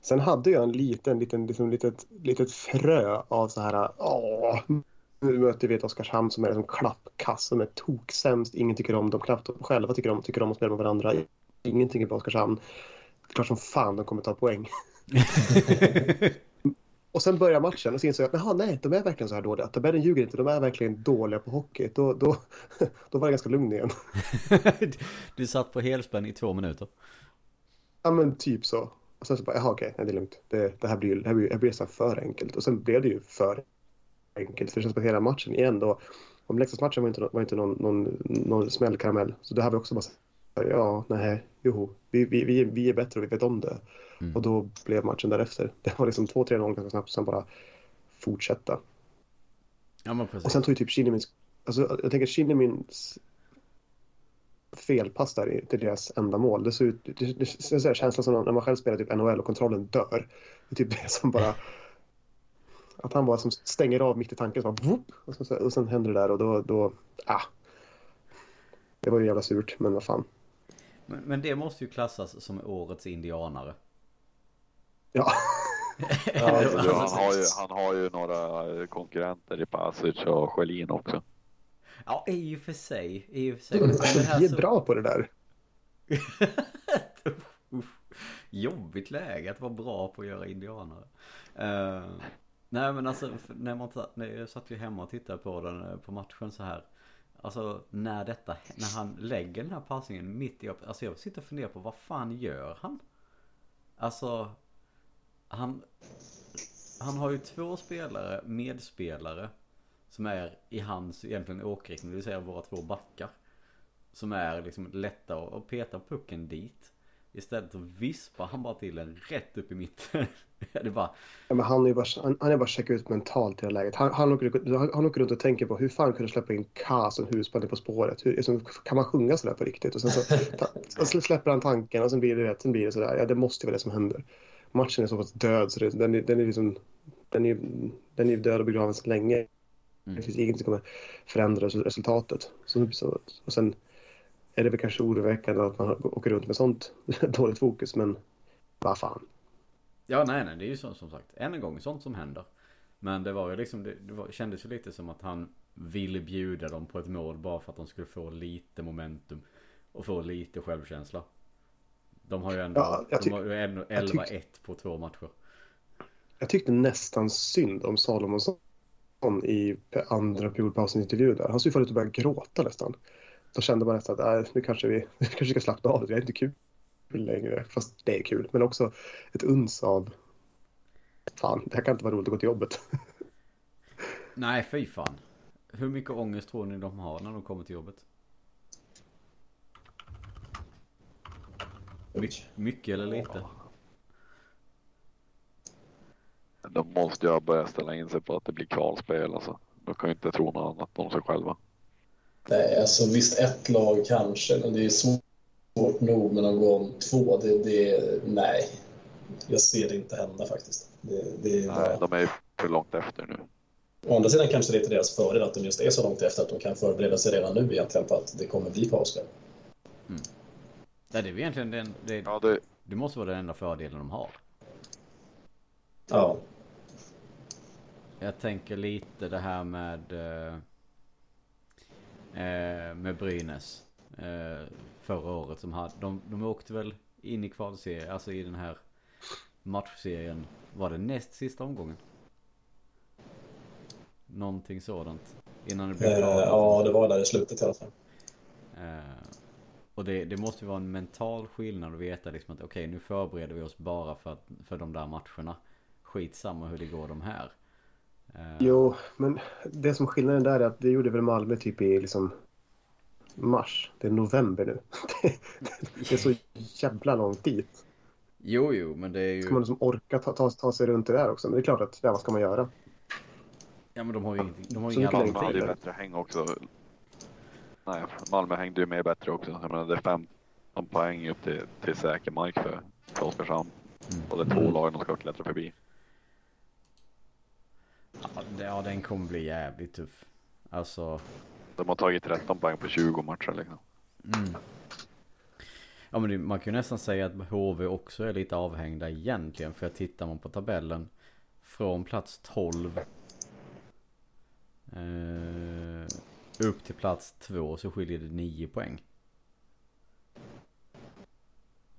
Sen hade jag en liten, liten, liksom, litet, litet frö av så här, åh, nu möter vi ett Oskarshamn som är liksom klappkass, som är toksämst, ingen tycker om dem, knappt de själva tycker om, tycker om att spela med varandra. Ingenting på Oskarshamn. Klart som fan de kommer ta poäng. <laughs> Och sen börjar matchen och så insåg jag att nej, de är verkligen så här dåliga. Tabellen ljuger inte, de är verkligen dåliga på hockey. Då, då, <laughs> då var det ganska lugn igen. <laughs> du satt på helspänn i två minuter. Ja men typ så. Och sen så bara, jaha okej, nej, det är lugnt. Det, det här blir det här blir, det här blir här för enkelt. Och sen blev det ju för enkelt. För det känns som att hela matchen igen då. Om Leksandsmatchen var inte, var inte någon, någon, någon smällkaramell. Så det här var också bara så ja, nej, joho. Vi, vi, vi, är- vi är bättre och vi vet om det. Mm. Och då blev matchen därefter. Det var liksom 2-3-0 ganska snabbt. Sen bara fortsätta. Ja Och sen tog ju typ Shinnemins... Alltså jag tänker Shinnemins felpass där i- till deras enda mål. Det ser ut... Det, det, det, känslan som när man själv spelar typ NHL och kontrollen dör. Det är typ det som bara... Att han bara som stänger av mitt i tanken. Så bara, whoop, och, så, och sen händer det där och då... då ah. Det var ju jävla surt, men vad fan. Men, men det måste ju klassas som årets indianare. Ja, <laughs> Ja, Alltså, han, har ju, han har ju några konkurrenter i Pasic och Schelin också. Ja, i och för sig. I och för sig. vi Men det här är så- bra på det där. <laughs> Jobbigt läge att vara bra på att göra indianare. Eh, nej men alltså när man satt, när jag satt ju hemma och tittade på den eh, på matchen så här. Alltså när detta, när han lägger den här passningen mitt i, alltså jag sitter och funderar på vad fan gör han? Alltså, han, han har ju två spelare, medspelare, som är i hans egentligen åkriktning, det vill säga våra två backar. Som är liksom lätta att att peta pucken dit. Istället så vispar han bara till den rätt upp i mitten. <laughs> <laughs> det bara, Ja, men han är bara, han, han är bara checkat ut mentalt i det här läget. Han, han, åker, han, han åker runt och tänker på hur fan kunde släppa in Kas och husband på spåret? Hur, liksom, kan man sjunga sådär på riktigt? Och sen så <laughs> ta, så släpper han tanken och sen blir det rätt. Sen blir det sådär. Ja, det måste vara det som händer. Matchen är så pass död så det, den, är, den är liksom den är, den är död och begraven sedan länge. Mm. Det finns inget som kommer förändra resultatet. Så, så, och sen är det väl kanske oroväckande att man åker runt med sånt <laughs> dåligt fokus, men vad fan. Ja nej nej det är ju så, som sagt. Än en gång sånt som händer. Men det var ju liksom, det, det var, kändes ju lite som att han ville bjuda dem på ett mål bara för att de skulle få lite momentum. Och få lite självkänsla. De har ju ändå, Ja, jag de tyck- har ju ändå jag tyck- 11-1 på två matcher. Jag tyckte nästan synd om Salomonsson i andra periodpausens intervju där. Han såg ut att börja gråta nästan. Då kände man nästan att äh, nu kanske vi nu <laughs> kanske ska slappna av. Det är inte kul längre. Fast det är kul. Men också ett uns av fan, det här kan inte vara roligt att gå till jobbet. <laughs> Nej, fy fan. Hur mycket ångest tror ni de har när de kommer till jobbet? My mycket eller lite? De måste ju börja ställa in sig på att det blir kvalspel alltså. De kan ju inte tro något annat om sig själva. Nej, alltså visst ett lag kanske, men det är svårt nog med någon gång två. Det, det, nej, jag ser det inte hända faktiskt. Det, det är bara... Nej, de är för långt efter nu. Å andra sidan kanske det är till deras fördel att de just är så långt efter att de kan förbereda sig redan nu egentligen på att det kommer bli kvalspel. Nej, det är egentligen den, det, Ja, det, det måste vara den enda fördelen de har. Ja, Jag tänker lite det här med eh, eh, med Brynäs eh, förra året som hade, de, de åkte väl in i kvalserien, alltså i den här matchserien, var det näst sista omgången? Någonting sådant. Innan det blev eh, klart. ja, det var där i slutet i alla fall. Eh, och det, det måste ju vara en mental skillnad att veta liksom att okej nu förbereder vi oss bara för, att, för de där matcherna. Skitsamma hur det går de här. Eh, Jo, men det som skillnaden där är att det gjorde väl Malmö typ i liksom mars. Det är november nu. <laughs> Det, det är så jävla långt dit. Jo, jo, men det är ju... Ska man liksom orka ta, ta, ta sig runt det där också? Men det är klart att, ja, vad ska man göra? Ja, men de har ju ingenting. De har ju Så inga Malmö hade ju bättre häng också. Nej, Malmö hängde ju med bättre också. Jag menar, det är 15 poäng upp till, till säker mark för, för Oskarshamn. Mm. Och det är två lag de ska klättra förbi. Ja, det- Ja, den kommer bli jävligt tuff. Alltså... De har tagit 13 poäng på 20 matcher liksom. Mm. Ja men det, man kan ju nästan säga att HV också är lite avhängda egentligen. För tittar man på tabellen från plats 12 eh, upp till plats 2 så skiljer det 9 poäng.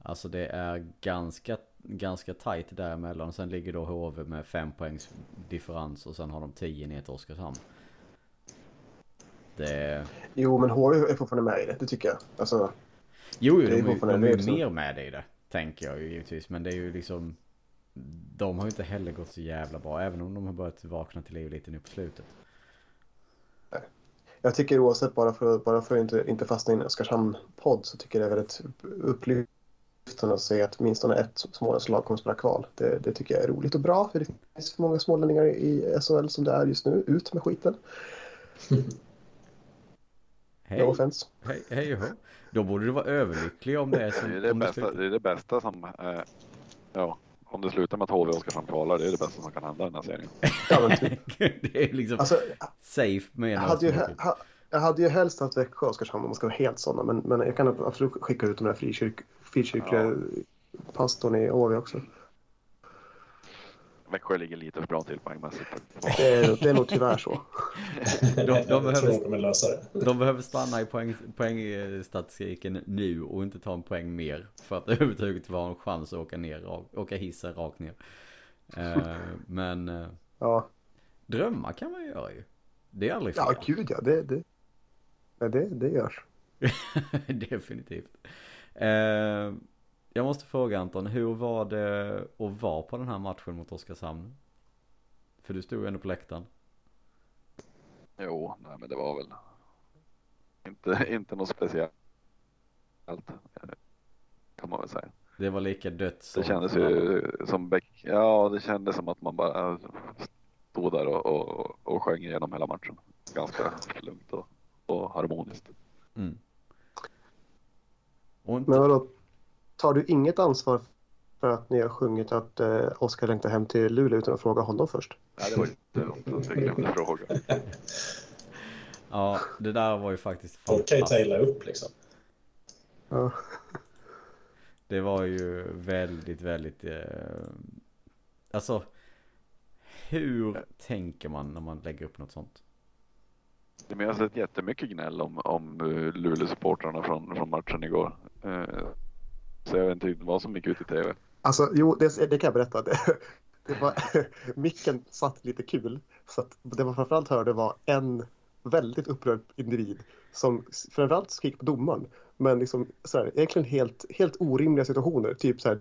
Alltså det är ganska, ganska tajt däremellan. Sen ligger då HV med 5 poängs differens och sen har de 10 ner till Oskarshamn. Det... Jo, men HV är fortfarande med i det. Det tycker jag. Alltså, Jo, jo Det är de, är- de är mer med i det. Tänker jag ju givetvis. Men det är ju liksom... De har ju inte heller gått så jävla bra. Även om de har börjat vakna till liv lite nu på slutet. jag tycker oavsett, bara för, bara för att inte, inte fastna i en Oskarshamn-podd, så tycker jag det är väldigt upplyftande att se att åtminstone ett Smålandslag kommer att spela kval. Det, det tycker jag är roligt och bra, för det finns för många smålänningar i SHL som det är just nu. Ut med skiten. <laughs> Hej, No offense. hej, hej hå. Då borde du vara överlycklig om det är som... Det är det, bästa, det är det bästa som, eh, ja, om det slutar med att HV och Oskarshamn kvalar, det är det bästa som kan hända i den här serien. Ja, typ. <laughs> det är liksom Alltså, safe med jag, en hade ju, avsnitt. ha, jag hade ju helst haft Växjö och Oskarshamn om man ska vara helt sådana, men, men jag kan absolut skicka ut de där frikyrk, frikyrkliga pastorn i HV också. Växjö ligger lite för bra till poängmässigt. Det är, det är nog tyvärr så. De, de, behöver, de behöver stanna i poäng, poängstatistiken nu och inte ta en poäng mer. För att <laughs> överhuvudtaget ha en chans att åka ner, åka hissen rakt ner. Eh, men eh, Ja, drömmar kan man ju göra ju. Det är aldrig fel. ja gud ja. Det, det, det, det görs. <laughs> Definitivt. Eh, jag måste fråga Anton, hur var det att vara på den här matchen mot Oskarshamn? För du stod ju ändå på läktaren. Jo, nej men det var väl inte, inte något speciellt. Kan man väl säga. Det var lika dött som... Det kändes ju som Beck, ja det kändes som att man bara stod där och, och, och sjöng igenom hela matchen. Ganska lugnt och, och harmoniskt. Mm. Och inte... Men vadå, tar du inget ansvar för att ni har sjungit att eh, Oskar längtar hem till Luleå utan att fråga honom först? Nej, det var ju inte en glömde <laughs> fråga. Ja, det där var ju faktiskt Folk kan ju fantastiskt. taila upp liksom. Ja. Det var ju väldigt, väldigt... Eh... Alltså... Hur tänker man när man lägger upp något sånt? Men jag har sett jättemycket gnäll om, om uh, Luleå-supportrarna från, från matchen igår. Eh, så jag vet inte riktigt vad som gick ut i tv. Alltså, jo, det, det kan jag berätta. Det, det var, <laughs> micken satt lite kul. Så att det man framförallt hörde var en väldigt upprörd individ som framförallt skrek på domaren. Men liksom, så här, egentligen helt, helt orimliga situationer. Typ så här,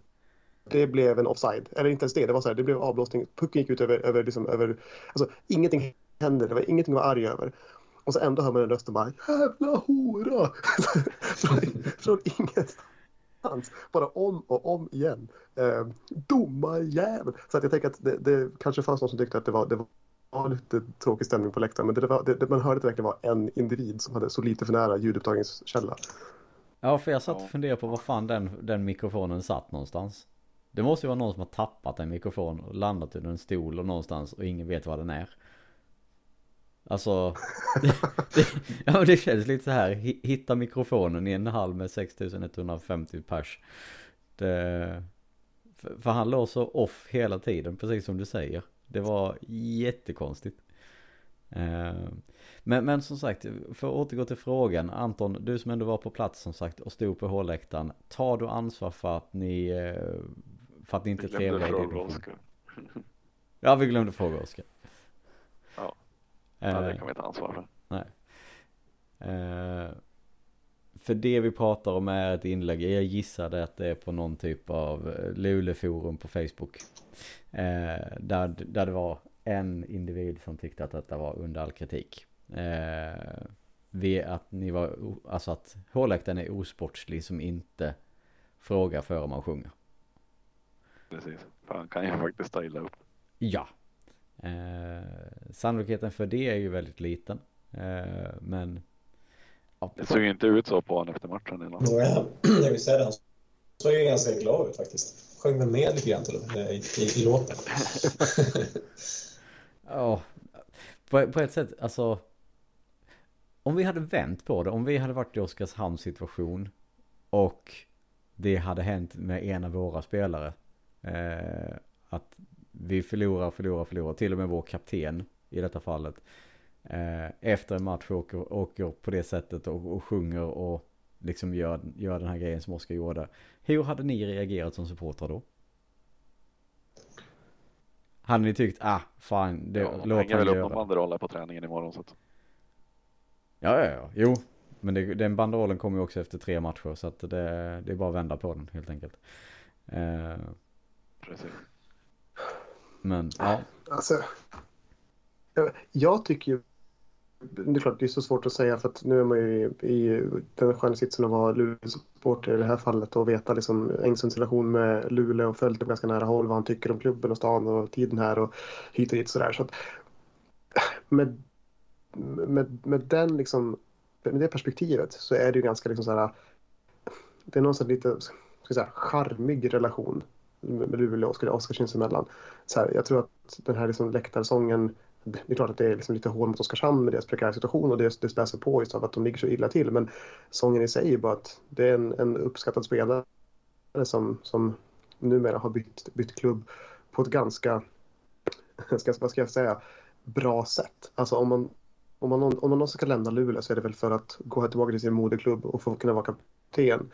det blev en offside. Eller inte ens det, det var så här, det blev avblåsning. Pucken gick ut över, över, liksom, över alltså, ingenting händer. Det var ingenting att vara arg över. Och så ändå hör man en röst och bara jävla hora! <laughs> från, från ingenstans. Bara om och om igen. Eh, Domarjävel! Så att jag tänker att det, det kanske fanns någon som tyckte att det var, det var lite tråkig stämning på läktaren. Men det, var, det, man hörde att det verkligen var en individ som hade så lite för nära ljudupptagningskälla. Ja, för jag satt och funderade på var fan den, den mikrofonen satt någonstans. Det måste ju vara någon som har tappat en mikrofon och landat under en stol och någonstans och ingen vet vad den är. Alltså, <laughs> <laughs> det, ja men det känns lite så här, hitta mikrofonen i en hall med 6150 pers. Det, för, för han låg så off hela tiden, precis som du säger. Det var jättekonstigt. Eh, men, men som sagt, för att återgå till frågan. Anton, du som ändå var på plats som sagt och stod på hålläktaren. Tar du ansvar för att ni, eh, för att ni inte är trevliga i fråga Oskar. Ja, vi glömde fråga Oskar. Ja, det kan vi ta ansvar för. Nej. Uh, för det vi pratar om är ett inlägg, jag gissade att det är på någon typ av Luleforum på Facebook. Där, där det var en individ som tyckte att detta var under all kritik. Eh, vi att ni var, alltså att hårläktaren är osportslig som inte frågar före man sjunger. Precis, för han kan ju faktiskt styla upp. Ja. Eh, sannolikheten för det är ju väldigt liten. Eh, men. Ja. Det såg ju inte ut så på honom efter matchen. Eller? Ja, jag vill säga det. Han såg ju ganska glad ut faktiskt. Sjöng väl med lite grann till och med i, i, i låten. <laughs> Ja, på, på ett sätt, alltså. Om vi hade vänt på det, om vi hade varit i Oskarshamns situation och det hade hänt med en av våra spelare. Eh, att vi förlorar, förlorar, förlorar. Till och med vår kapten i detta fallet. Eh, efter en match åker, åker på det sättet och, och sjunger och liksom gör, gör den här grejen som Oskar gjorde. Hur hade ni reagerat som supportrar då? Hade ni tyckt, ah, fan, det, ja, låt han väl upp någon banderoll på träningen imorgon så att... Ja, ja, ja, jo. Men det, den banderollen kommer ju också efter tre matcher så att det, det är bara att vända på den helt enkelt. Eh, Precis. Men, ja. Alltså, jag tycker ju det är klart, det är så svårt att säga för att nu är man ju i den sköna sitsen att vara Luleå-supporter i det här fallet och veta liksom Engsunds relation med Luleå och följt på ganska nära håll vad han tycker om klubben och stan och tiden här och hit och dit sådär. Så att med, med, med den liksom, med det perspektivet så är det ju ganska liksom så det är någon lite, ska säga, charmig relation Luleå och Oskarshamn emellan. Så här, jag tror att den här liksom läktarsången det är klart att det är liksom lite hål mot Oskarshamn med deras prekära situation och det, det späs på just av att de ligger så illa till. Men sången i sig är bara att det är en, en uppskattad spelare som, som numera har bytt, bytt klubb på ett ganska, <laughs> ska, vad ska jag säga, bra sätt. Alltså om man, om man, om man någonsin ska lämna Luleå så är det väl för att gå tillbaka till sin moderklubb och få kunna vara kapten.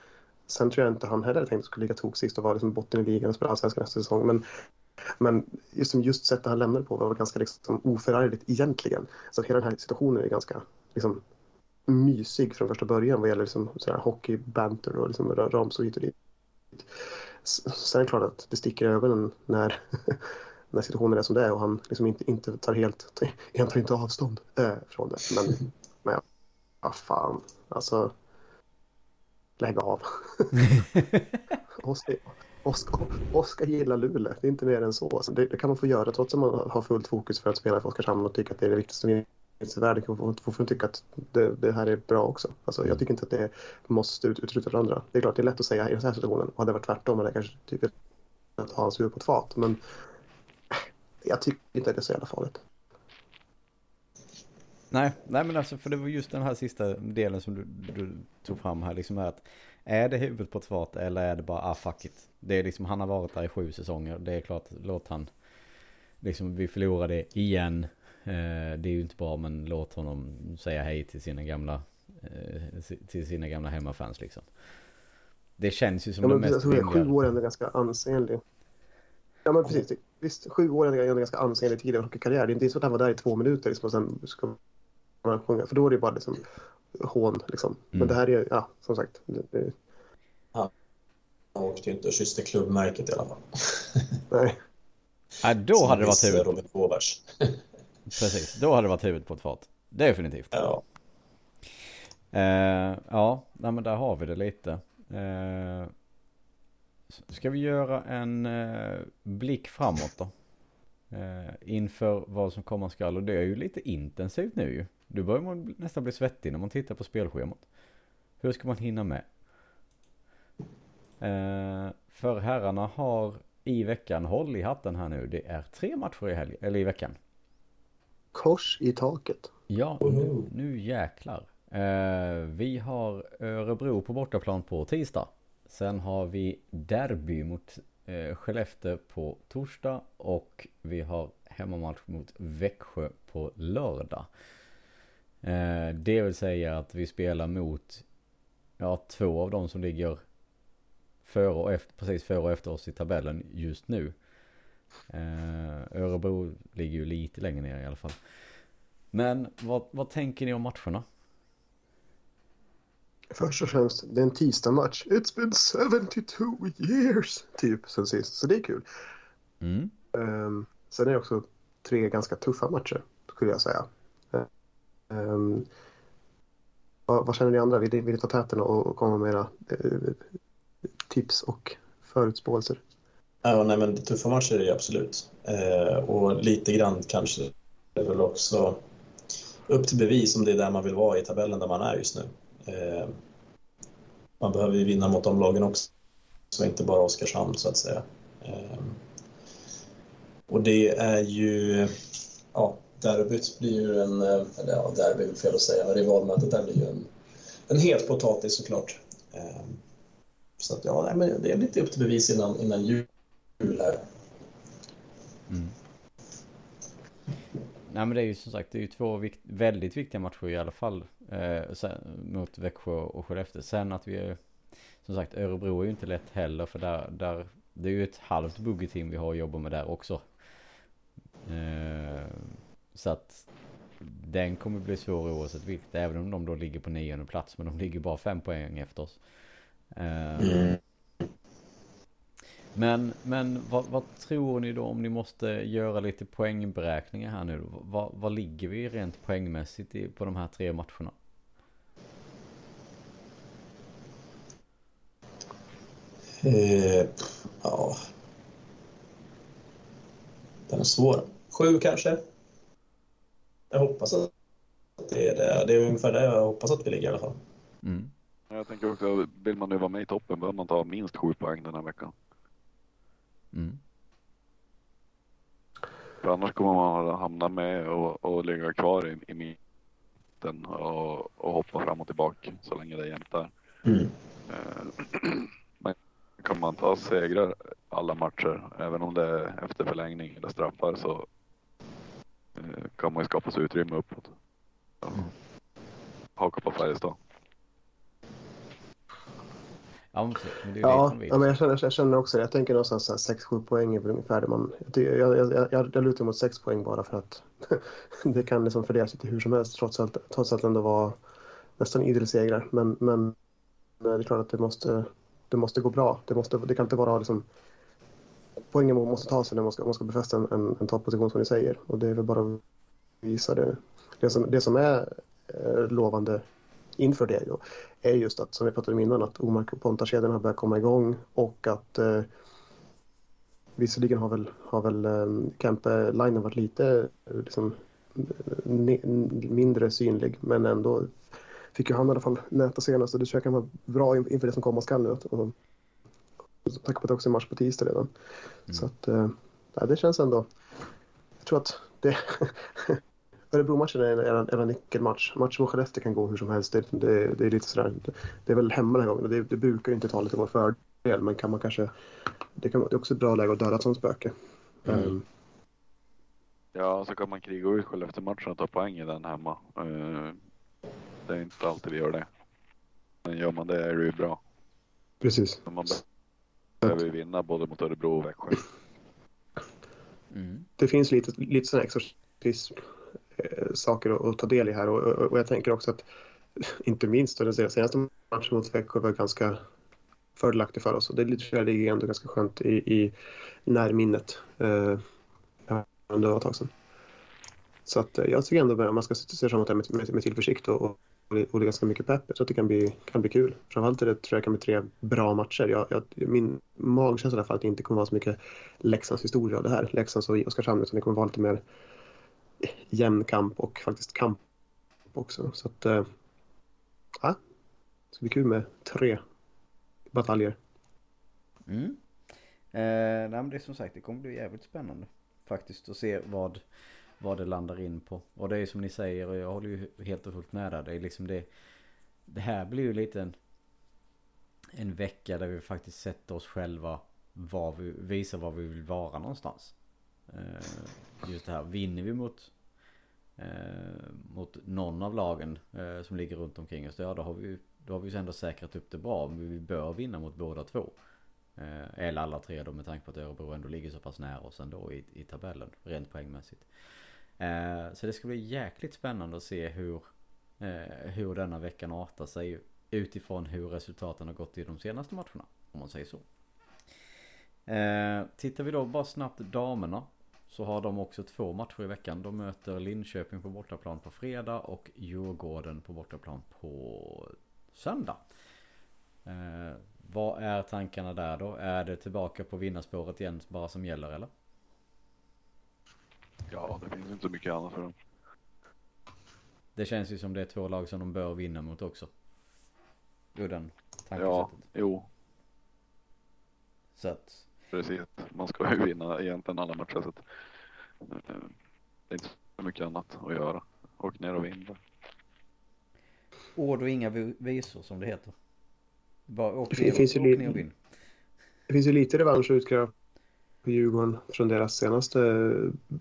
Sen tror jag inte han heller tänkte skulle ligga tok sist och vara liksom botten i ligan och spela allsvenskan nästa säsong. Men men just, just sättet han lämnade på var ganska liksom oförargligt egentligen. Så att hela den här situationen är ganska liksom, mysig från första början vad gäller liksom, hockeybanter och liksom, ramsor hit och dit. Sen är det klart att det sticker i ögonen när, <laughs> när situationen är som det är och han liksom inte, inte tar helt, <laughs> han tar inte avstånd äh, från det. Men, men ja, ja, fan, alltså lägg av. <laughs> Oskar, Oskar gillar Luleå, det är inte mer än så. Alltså det, det, kan man få göra trots att man har fullt fokus för att spela för Oskarshamn och tycka att det är det viktigaste som finns i världen. Man får, tycka att det, det, här är bra också. Alltså, jag tycker inte att det måste utesluta varandra. Det är klart, det är lätt att säga i den här situationen. Och hade det varit tvärtom, hade jag kanske typ att ha hans huvud på ett fat. Men jag tycker inte att det är så jävla farligt. Nej, nej men alltså för det var just den här sista delen som du, du tog fram här liksom att är det huvudet på ett fat eller är det bara ah fuck it. Det är liksom han har varit där i sju säsonger. Det är klart låt han liksom vi förlorade igen. Eh, det är ju inte bra men låt honom säga hej till sina gamla eh, till sina gamla hemmafans liksom. Det känns ju som ja, det mest rimliga. Sju år är ändå ganska ansenlig. Ja men precis. Visst, sju år är en ganska ansenlig tid i hockeykarriär. Det är inte så att han var där i två minuter liksom, och sen ska man sjunga. För då är det bara liksom hån. Liksom. Mm. Men det här är, ja, som sagt. Det, det... Ja. Han åkte ju inte och kysste klubbmärket i alla fall. <laughs> Nej. Ja, då hade det varit tur. Robert Båvers. <laughs> Precis, då hade det varit huvudet på ett fat. Definitivt. Ja. Eh, ja, nej, men där har vi det lite. Eh, ska vi göra en eh, blick framåt då? Eh, inför vad som komma skall. Och det är ju lite intensivt nu ju. Du börjar man nästan bli svettig när man tittar på spelschemat. Hur ska man hinna med? Eh, för herrarna har i veckan, håll i hatten här nu, det är tre matcher i helgen, eller i veckan. Kors i taket. Ja, nu, nu jäklar. Eh, vi har Örebro på bortaplan på tisdag. Sen har vi derby mot eh, Skellefteå på torsdag och vi har hemmamatch mot Växjö på lördag. Eh, det vill säga att vi spelar mot ja, två av dem som ligger före och efter, precis före och efter oss i tabellen just nu. Eh, Örebro ligger ju lite längre ner i alla fall. Men vad, vad tänker ni om matcherna? Först och främst, det är en tisdagmatch. It's been 72 years, typ, sen sist. Så det är kul. Mm. Um, sen är det också tre ganska tuffa matcher, skulle jag säga. Um, vad, vad, känner ni andra? Vill, vill ni ta täten och, och komma med era uh, tips och förutspåelser? Ja, nej, men tuffa matcher är det absolut. Eh, och lite grann kanske det är väl också upp till bevis om det är där man vill vara i tabellen där man är just nu. Eh, man behöver ju vinna mot de lagen också, så inte bara Oskarshamn så att säga. Eh, och det är ju, ja, derbyt blir ju en, eh, eller ja, derby är fel att säga, rivalmötet där blir ju en, en het potatis såklart. Ehm, så att ja, men det är lite upp till bevis innan, innan jul här. Mm. Nej men det är ju som sagt, det är ju två vikt, väldigt viktiga matcher i alla fall. Eh, sen, mot Växjö och Skellefteå. Sen att vi är, som sagt, Örebro är ju inte lätt heller för där, där det är ju ett halvt boogie-team vi har att jobba med där också. Eh, så att den kommer bli svår oavsett vilket, även om de då ligger på nionde plats. Men de ligger bara fem poäng efter oss. Eh, Mm. Men, men vad, vad tror ni då om ni måste göra lite poängberäkningar här nu? Vad, vad ligger vi rent poängmässigt i, på de här tre matcherna? Eh, ja. Den är svår. Sju kanske? Jag hoppas att det är det. Det är ungefär det jag hoppas att vi ligger i alla fall. Mm. Jag tänker också, vill man nu vara med i toppen behöver man ta minst sju poäng den här veckan. Mm. För annars kommer man hamna med och, och ligga kvar i, i mitten och, och hoppa fram och tillbaka så länge det är jämnt där. Mm. Eh, <clears throat> Men kan man ta segrar alla matcher, även om det är efter förlängning eller straffar så kan man ju skapa sig utrymme uppåt. Ja. Haka på Färjestad. Ja, men det är ju Ja, det ja men jag, känner, jag känner också det. Jag tänker någonstans 6-7 poäng är väl ungefär det man... Jag, jag, jag, jag, jag, jag lutar mot 6 poäng bara för att <laughs> det kan liksom fördelas lite hur som helst trots att, trots att det ändå var nästan idel segrar. Men, men det är klart att det måste, det måste gå bra. Det, måste, det kan inte vara liksom... Poängen måste ta sig när man ska, man ska befästa en, en, en topposition som ni säger. Och det är väl bara att visa det. Det som, det som är eh, lovande inför det då, är just att, som vi pratade om innan, att Omark och Ponta-kedjan har börjat komma igång och att eh, visserligen har väl, har väl eh, Kempe-linen varit lite eh, liksom, ne- mindre synlig men ändå fick ju han i alla fall näta senast och det kan vara bra inför det som komma skall nu. Och, och, tack på att det också är match på tisdag redan. Mm. Så att eh, ja, det känns ändå. Jag tror att det <laughs> Örebro-matchen är en, är en, är en nyckelmatch. Matchen mot Skellefteå kan gå hur som helst. Det, det, det är lite sådär. Det är väl hemma den här gången och det, det brukar ju inte ta lite vår fördel. Men kan man kanske. Det, kan, det är också ett bra läge att döda ett sånt spöke. Mm. Ehm, Ja, så kan man kriga ut Skellefteå-matchen och ta poäng i den hemma. Eh, Det är inte alltid vi gör det. Men gör man det är det ju bra. precis. Men man behöver ju vinna både mot Örebro och Växjö. Mm. Det finns lite, lite sådana exorcism eh, saker att, att ta del i här och, och, och jag tänker också att inte minst då, den senaste matchen mot Växjö var ganska fördelaktig för oss och det är lite det ligger ändå ganska skönt i, i närminnet. Eh, det var ett tag sedan. Så att, eh, jag tycker ändå att man ska se fram emot det med, med, med tillförsikt och, och, det är ganska mycket pepp. Så att det kan bli, kan bli kul. Framförallt är det, tror jag kan bli tre bra matcher. Jag, jag, min magkänsla är i alla fall att det inte kommer vara så mycket Leksands historia av det här. Leksands och Oskarshamn utan det kommer vara lite mer jämn kamp och faktiskt kamp också. Så att, äh, ja, det ska bli kul med tre bataljer. Mm. Eh, nej, men det är som sagt, det kommer bli jävligt spännande faktiskt att se vad, vad det landar in på. Och det är som ni säger och jag håller ju helt och fullt med där. Det är liksom det. Det här blir ju lite en, en vecka där vi faktiskt sätter oss själva var vi, visar var vi vill vara någonstans. Eh, just det här, vinner vi mot eh, mot någon av lagen eh, som ligger runt omkring oss. Ja, då har vi då har vi ju ändå säkrat upp det bra. Men vi bör vinna mot båda två. Eh, eller alla tre då med tanke på att Örebro ändå ligger så pass nära oss ändå i, i tabellen. Rent poängmässigt. Eh, så det ska bli jäkligt spännande att se hur, eh, hur denna veckan artar sig. Utifrån hur resultaten har gått i de senaste matcherna. Om man säger så. Eh, tittar vi då bara snabbt damerna. Så har de också två matcher i veckan. De möter Linköping på bortaplan på fredag och Djurgården på bortaplan på söndag. Eh, vad är tankarna där då? Är det tillbaka på vinnarspåret igen bara som gäller eller? Ja, det finns inte så mycket annat för dem. Det känns ju som det är två lag som de bör vinna mot också. Ur den Ja, jo. Så att... Precis. Man ska ju vinna egentligen alla matcher så att eh, det är inte så mycket annat att göra. Åk ner och vinna. Ord och inga visor som det heter. Bara åk ner, finns åk ner och vinn. Det finns ju lite revansch att utkräva Djurgården från deras senaste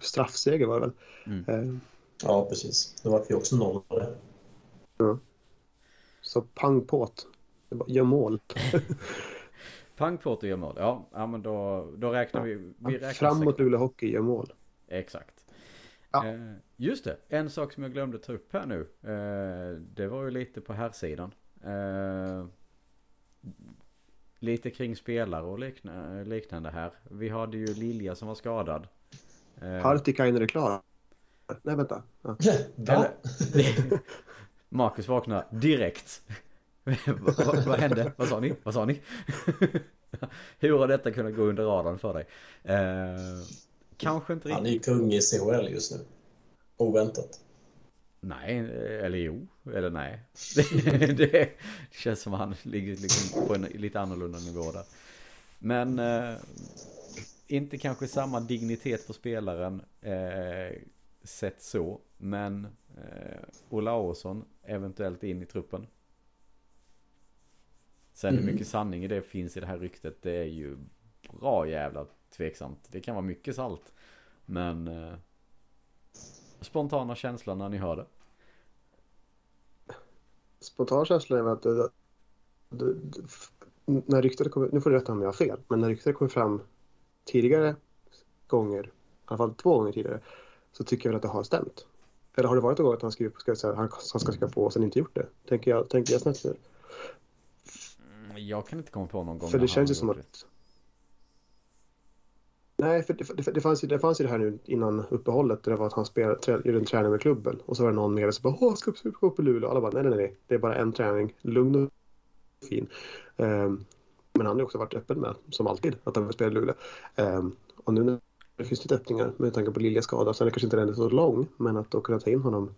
straffseger var det väl? Mm. Eh. Ja, precis. Det var vi också nollade. Ja. Så pang påt. Gör mål. <laughs> pang påt och gör mål. Ja, ja men då, då räknar vi. vi räknar Framåt Luleå Hockey gör mål. Exakt. Ja. Eh, just det, en sak som jag glömde ta upp här nu. Eh, det var ju lite på här sidan. Eh, lite kring spelare och likna, liknande här. Vi hade ju Lilja som var skadad. Eh, Hartikainen är klar. Nej, vänta. Ja. <laughs> Eller, <laughs> Marcus vaknar direkt. <laughs> vad, vad, vad hände? Vad sa ni? Vad sa ni? Hur har detta kunnat gå under radarn för dig? Eh, kanske inte riktigt. Han är ju kung i CHL just nu. Oväntat. Nej, eller jo, eller nej. <laughs> det känns som han ligger liksom på en lite annorlunda nivå där. Men eh, inte kanske samma dignitet för spelaren eh, sett så. Men eh, Olausson eventuellt in i truppen. Sen hur mm. mycket sanning i det finns i det här ryktet det är ju bra jävla tveksamt. Det kan vara mycket salt. Men eh, spontana känslan när ni hör det? Spontana känslan är att det, det, det, när ryktet kommer, nu får du rätta om jag har fel, men när ryktet kommer fram tidigare gånger, i alla fall två gånger tidigare, så tycker jag att det har stämt. Eller har det varit någon gång att han, skriver, ska säga, han, han ska skriva på och sen inte gjort det? Tänker jag, tänker jag snett nu? Mm, jag kan inte komma på någon gång. För det känns ju som att Nej, för det, det, det, fanns ju, det fanns ju det här nu innan uppehållet. Det var att han spelade, trä, gjorde en träning med klubben. Och så var det någon med som bara Åh, ska gå upp i Luleå. Alla bara nej, nej, nej. Det är bara en träning. Lugn och fin. Um, men han har ju också varit öppen med, som alltid, att han vill spela i Luleå. Um, och nu när det finns lite öppningar med tanke på Liljas skada. Sen är kanske inte den så lång. Men att då kunna ta in honom.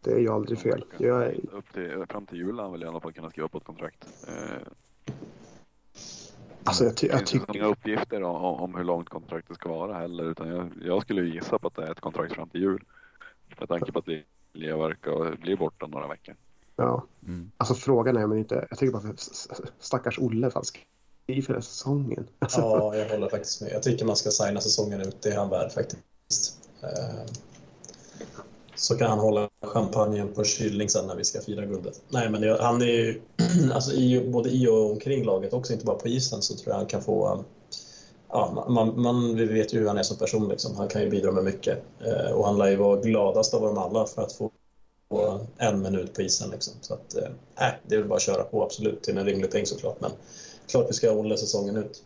Det är ju aldrig fel. Jag är... Upp till, fram till jul han väl i alla fall kunna skriva på ett kontrakt. Uh Alltså jag, ty jag tycker... inga uppgifter om, om, hur långt kontraktet ska vara heller. Utan jag, jag skulle gissa på att det är ett kontrakt fram till jul. Med tanke på att Lilja verkar bli borta några veckor. Ja, mm. alltså frågan är men inte. Jag tycker bara för stackars Olle falsk i för säsongen. Alltså. <laughs> Ja, jag håller faktiskt med. Jag tycker man ska signa säsongen ut. Det är han värd faktiskt. Så kan han hålla champagnen på kylning sen när vi ska fira guldet. Nej, men det, han är ju, <clears throat> alltså i, både i och omkring laget också, inte bara på isen, så tror jag han kan få... Um, ja, man, man vi vet ju hur han är som person, liksom. han kan ju bidra med mycket. Eh, och han lär ju vara gladast av dem alla för att få en minut på isen. Liksom. Så att, eh, det är väl bara att köra på, absolut, till en rimlig peng såklart. Men klart vi ska ha Olle säsongen ut.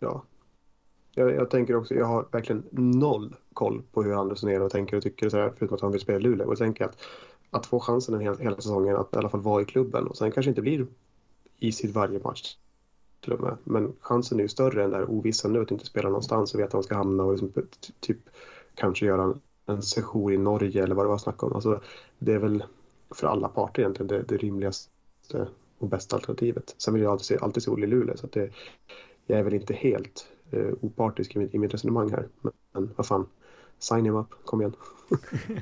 Ja. Jag, jag, tänker också, jag har verkligen noll koll på hur han resonerar och tänker och tycker så här, förutom att han vill spela i Luleå. Och jag tänker att, att få chansen hela, hela säsongen att i alla fall vara i klubben och sen kanske inte blir i sitt varje match till och med. Men chansen är ju större än där ovissa nu att inte spela någonstans och veta var han ska hamna och liksom, typ kanske göra en, en session i Norge eller vad det var snack om. Alltså, det är väl för alla parter egentligen det, det rimligaste och bästa alternativet. Sen vill jag alltid se, alltid se Olle i Luleå så att det, jag är väl inte helt Eh, opartisk i mitt, i mitt resonemang här. Men, men vad fan, sign him up, kom igen. <laughs>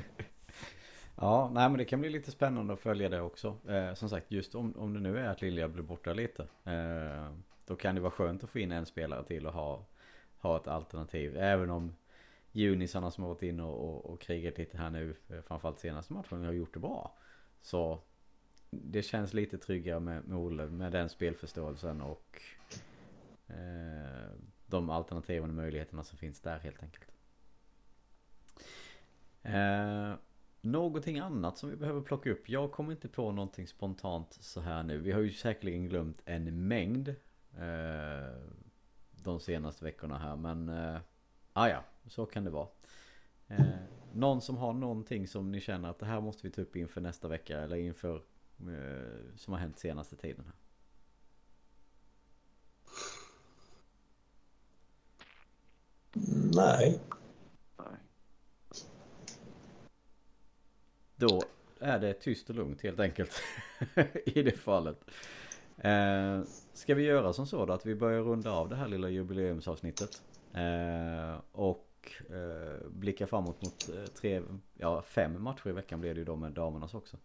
ja, nej men det kan bli lite spännande att följa det också. Eh, som sagt, just om, om det nu är att Lilja blir borta lite. Eh, då kan det vara skönt att få in en spelare till och ha, ha ett alternativ. Även om junisarna som har varit inne och, och, och krigat lite här nu, eh, framförallt senaste matchen, har gjort det bra. Så det känns lite tryggare med, med Olle, med den spelförståelsen och eh, de alternativen och möjligheterna som finns där helt enkelt. Eh, någonting annat som vi behöver plocka upp. Jag kommer inte på någonting spontant så här nu. Vi har ju säkerligen glömt en mängd eh, de senaste veckorna här men eh, ah ja, så kan det vara. Eh, någon som har någonting som ni känner att det här måste vi ta upp inför nästa vecka eller inför eh, som har hänt senaste tiden här. Nej. Nej. Då är det tyst och lugnt helt enkelt <laughs> i det fallet. Eh, ska vi göra som så då att vi börjar runda av det här lilla jubileumsavsnittet. Eh, och eh, blicka framåt mot eh, tre, ja fem matcher i veckan blir det ju då med damernas också.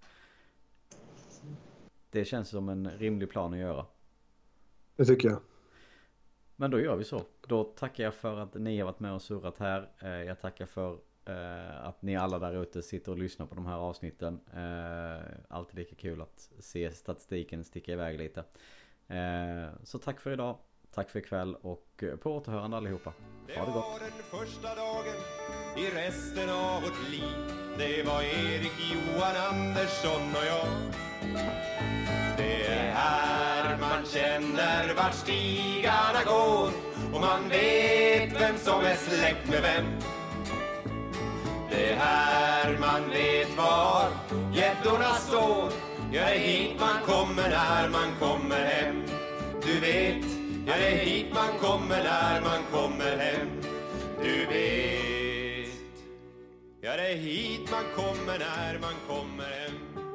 Det känns som en rimlig plan att göra. Det tycker jag. Men då gör vi så. Då tackar jag för att ni har varit med och surrat här. Eh, jag tackar för eh, att ni alla där ute sitter och lyssnar på de här avsnitten. Eh, alltid lika kul att se statistiken sticka iväg lite. Så tack för idag. Tack för ikväll och på återhörande allihopa. Ha det gott. Det var den första dagen i resten av vårt liv. Det var Erik, Johan, Andersson och jag. Det är här man känner vart stigarna går och man vet vem som är släkt med vem. Det är här man vet var gäddorna står. Ja, det är hit man kommer när man kommer hem. Du vet, ja, det är hit man kommer när man kommer hem. Du vet, ja, det är hit man kommer när man kommer hem.